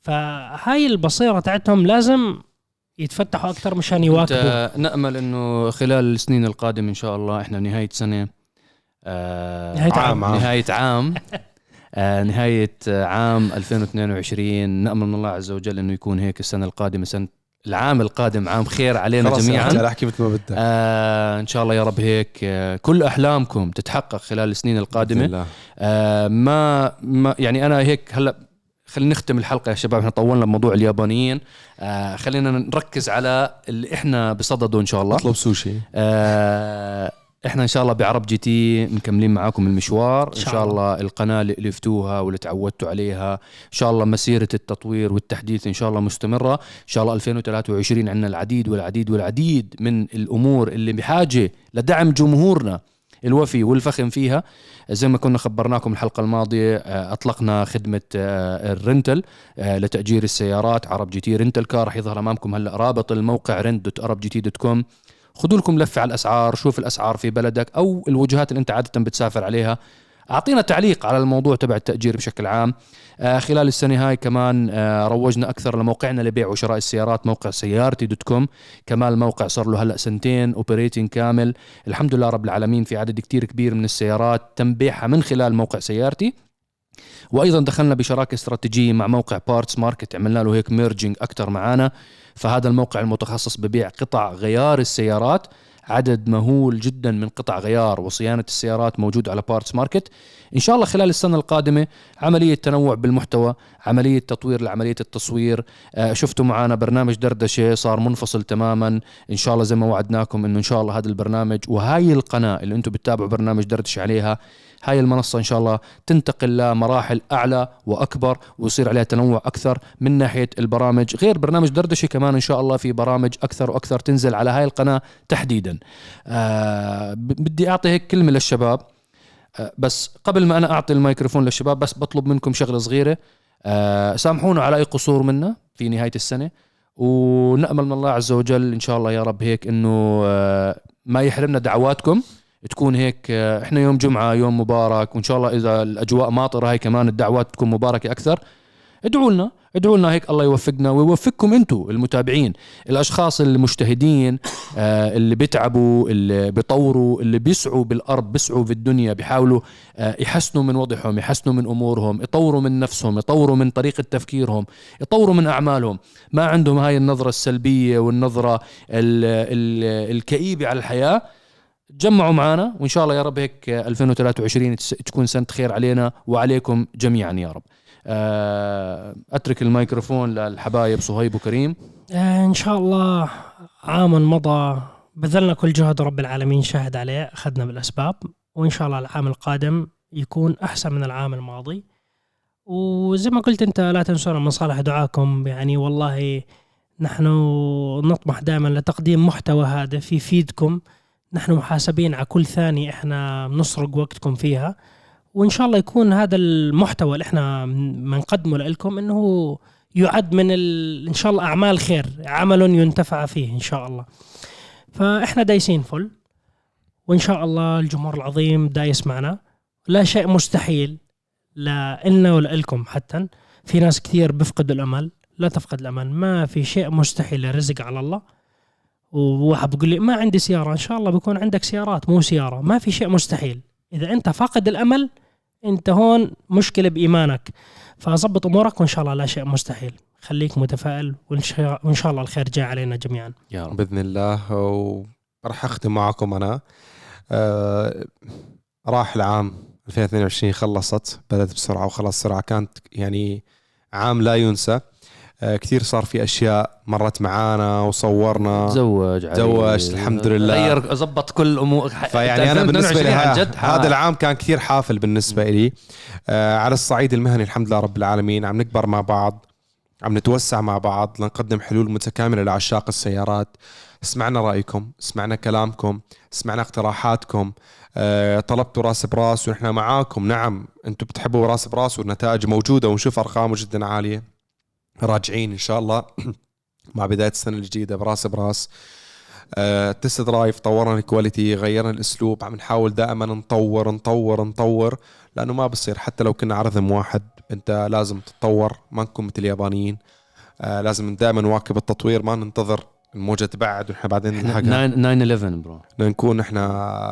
فهاي البصيرة تاعتهم لازم يتفتحوا أكثر مشان يواكبوا. نأمل إنه خلال السنين القادمة إن شاء الله إحنا نهاية سنة آه نهاية عام. عام. نهاية عام. آه نهاية آه، عام 2022 نأمل من الله عز وجل إنه يكون هيك السنة القادمة سنة العام القادم عام خير علينا خلاص جميعا. جميعا أحكي مثل ما بدك. آه إن شاء الله يا رب هيك آه كل أحلامكم تتحقق خلال السنين القادمة. الله. آه ما, ما يعني أنا هيك هلأ خلينا نختم الحلقة يا شباب إحنا طولنا بموضوع اليابانيين. آه خلينا نركز على اللي إحنا بصدده إن شاء الله. أطلب سوشي. آه إحنا إن شاء الله بعرب GT مكملين معاكم المشوار. إن شاء الله. القناة اللي الفتوها واللي تعودتوا عليها. إن شاء الله مسيرة التطوير والتحديث إن شاء الله مستمرة. إن شاء الله 2023 عندنا العديد والعديد والعديد من الأمور اللي بحاجة لدعم جمهورنا الوفي والفخم فيها. زي ما كنا خبرناكم الحلقة الماضية آه، أطلقنا خدمة آه، ال rental آه، لتأجير السيارات عرب GT. Rental car رح يظهر أمامكم هلأ. رابط الموقع rent dot ArabGT dot com. خذوا لكم لفة على الأسعار شوف الأسعار في بلدك أو الوجهات اللي أنت عادة بتسافر عليها. أعطينا تعليق على الموضوع تبع التأجير بشكل عام. آه خلال السنة هاي كمان آه روجنا أكثر لموقعنا لبيع وشراء السيارات موقع سيارتي dot com. كمان الموقع صار له هلأ سنتين operating كامل. الحمد لله رب العالمين في عدد كتير كبير من السيارات تم بيعها من خلال موقع سيارتي. وأيضا دخلنا بشراكة استراتيجية مع موقع Parts Market عملنا له هيك merging أكثر معانا. فهذا الموقع المتخصص ببيع قطع غيار السيارات. عدد مهول جدا من قطع غيار وصيانة السيارات موجود على Parts Market إن شاء الله خلال السنة القادمة عملية تنوع بالمحتوى عملية تطوير لعملية التصوير. آه، شفتوا معنا برنامج دردشة صار منفصل تماما. إن شاء الله زي ما وعدناكم إنه إن شاء الله هذا البرنامج وهاي القناة اللي أنتم بتتابعوا برنامج دردشة عليها هاي المنصة إن شاء الله تنتقل لمراحل أعلى وأكبر ويصير عليها تنوع أكثر من ناحية البرامج غير برنامج دردشة كمان إن شاء الله في برامج أكثر وأكثر تنزل على هاي القناة تحديدا. آه بدي أعطي هيك كلمة للشباب. آه بس قبل ما أنا أعطي الميكروفون للشباب بس بطلب منكم شغلة صغيرة. آه سامحونا على أي قصور منا في نهاية السنة. ونأمل من الله عز وجل إن شاء الله يا رب هيك إنه آه ما يحرمنا دعواتكم. تكون هيك إحنا يوم جمعة يوم مبارك وإن شاء الله إذا الأجواء ماطرة هاي كمان الدعوات تكون مباركة أكثر. ادعوا لنا ادعوا لنا هيك الله يوفقنا ويوفقكم أنتم المتابعين. الأشخاص المجتهدين آه اللي بيتعبوا اللي بيطوروا اللي بيسعوا بالأرض بيسعوا في الدنيا بيحاولوا آه يحسنوا من وضعهم يحسنوا من أمورهم يطوروا من نفسهم يطوروا من طريقة تفكيرهم يطوروا من أعمالهم. ما عندهم هاي النظرة السلبية والنظرة ال ال الكئيبة على الحياة. تجمعوا معنا وإن شاء الله يا رب هيك 2023 تس- تكون سنه خير علينا وعليكم جميعا يا رب. آه، أترك الميكروفون للحبايب صهيب وكريم. آه إن شاء الله عام مضى بذلنا كل جهد رب العالمين شاهد عليه أخذنا بالأسباب وإن شاء الله العام القادم يكون أحسن من العام الماضي. وزي ما قلت أنت لا تنسونا من صالح دعاكم يعني والله نحن نطمح دائما لتقديم محتوى هادف يفيدكم نحن محاسبين على كل ثانية إحنا بنسرق وقتكم فيها وإن شاء الله يكون هذا المحتوى اللي إحنا بنقدمه لكم إنه يعد من ال... إن شاء الله أعمال خير عمل ينتفع فيه إن شاء الله. فإحنا دايسين فل وإن شاء الله الجمهور العظيم دايس معنا. لا شيء مستحيل ولا إلكم حتى. في ناس كثير بيفقدوا الأمل لا تفقد الأمل ما في شيء مستحيل الرزق على الله. وواحد بيقول لي ما عندي سيارة إن شاء الله بيكون عندك سيارات مو سيارة. ما في شيء مستحيل. إذا أنت فاقد الأمل أنت هون مشكلة بإيمانك. فظبط أمورك وإن شاء الله لا شيء مستحيل. خليك متفائل وإن شاء وإن شاء الله الخير جاي علينا جميعا. يا رب. بإذن الله. وراح أختم معكم أنا. آه راح العام 2022 خلصت بدأت بسرعة وخلص بسرعة كانت يعني عام لا ينسى. كثير صار في أشياء مرت معانا وصورنا. تزوج. تزوجت، الحمد لله. غير زبط كل امور فيعني أنا بالنسبة لي هذا العام كان كثير حافل بالنسبة لي. آه على الصعيد المهني الحمد لله رب العالمين عم نكبر مع بعض عم نتوسع مع بعض لنقدم حلول متكاملة لعشاق السيارات. سمعنا رأيكم سمعنا كلامكم سمعنا اقتراحاتكم. آه طلبتوا رأس براس ونحن معاكم. نعم أنتم بتحبوا رأس براس والنتائج موجودة ونشوف ارقامه جدا عالية. راجعين إن شاء الله مع بداية السنة الجديدة براس براس. آه، test drive طورنا ال quality غيرنا الأسلوب عم نحاول دائما نطور نطور نطور لأنه ما بصير. حتى لو كنا رقم واحد أنت لازم تتطور ما نكون مثل اليابانيين. آه لازم دائما نواكب التطوير ما ننتظر الموجة تبعد ونحن بعدين نلحقها 9 11 bro بدنا نكون إحنا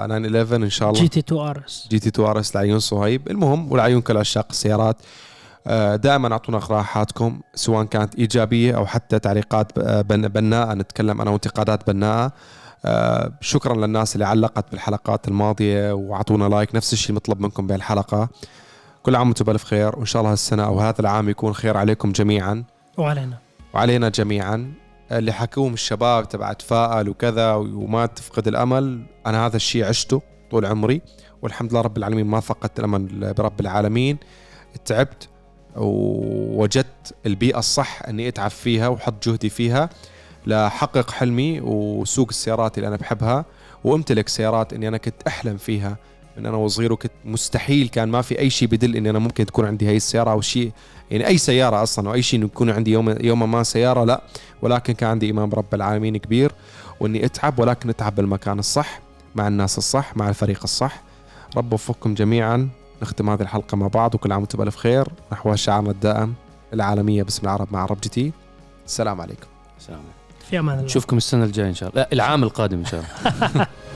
9 11 إن شاء الله. جي تي 2 آر إس. جي تي 2 آر إس لعيون صهيب. المهم ولعيون كل عشاق السيارات. آه، دائما أعطونا اقتراحاتكم سواء كانت إيجابية أو حتى تعليقات بن- بناءة. نتكلم أنا وانتقادات بناءة. آه، شكرا للناس اللي علقت بالحلقات الماضية وأعطونا like. نفس الشيء مطلب منكم بهالحلقة. كل عام وأنتم بألف خير. وإن شاء الله هالسنة أو هذا العام يكون خير عليكم جميعا. وعلينا. وعلينا جميعا. اللي حكوهم الشباب تبع تفائل وكذا وما تفقد الأمل أنا هذا الشيء عشته طول عمري. والحمد لله رب العالمين ما فقدت الأمل برب العالمين. تعبت. ووجدت البيئة الصح إني أتعب فيها وحط جهدي فيها لحقق حلمي وسوق السيارات اللي أنا بحبها وأمتلك سيارات إني أنا كنت أحلم فيها. من أنا وصغير وكنت مستحيل كان ما في أي شيء بدل إني أنا ممكن تكون عندي هاي السيارة أو شيء يعني أي سيارة أصلا أو أي شيء يكون عندي يوم يوما ما سيارة لا. ولكن كان عندي ايمان برب العالمين كبير وإني أتعب ولكن أتعب بالمكان الصح مع الناس الصح مع الفريق الصح. رب وفقكم جميعا. نختم هذه الحلقة مع بعض وكل عام وأنتم بألف خير. نحو شعارنا الدائم العالمية باسم العرب مع عرب GT. السلام عليكم. سلام في أمان الله. نشوفكم السنة الجاية إن شاء الله. لا العام القادم إن شاء الله.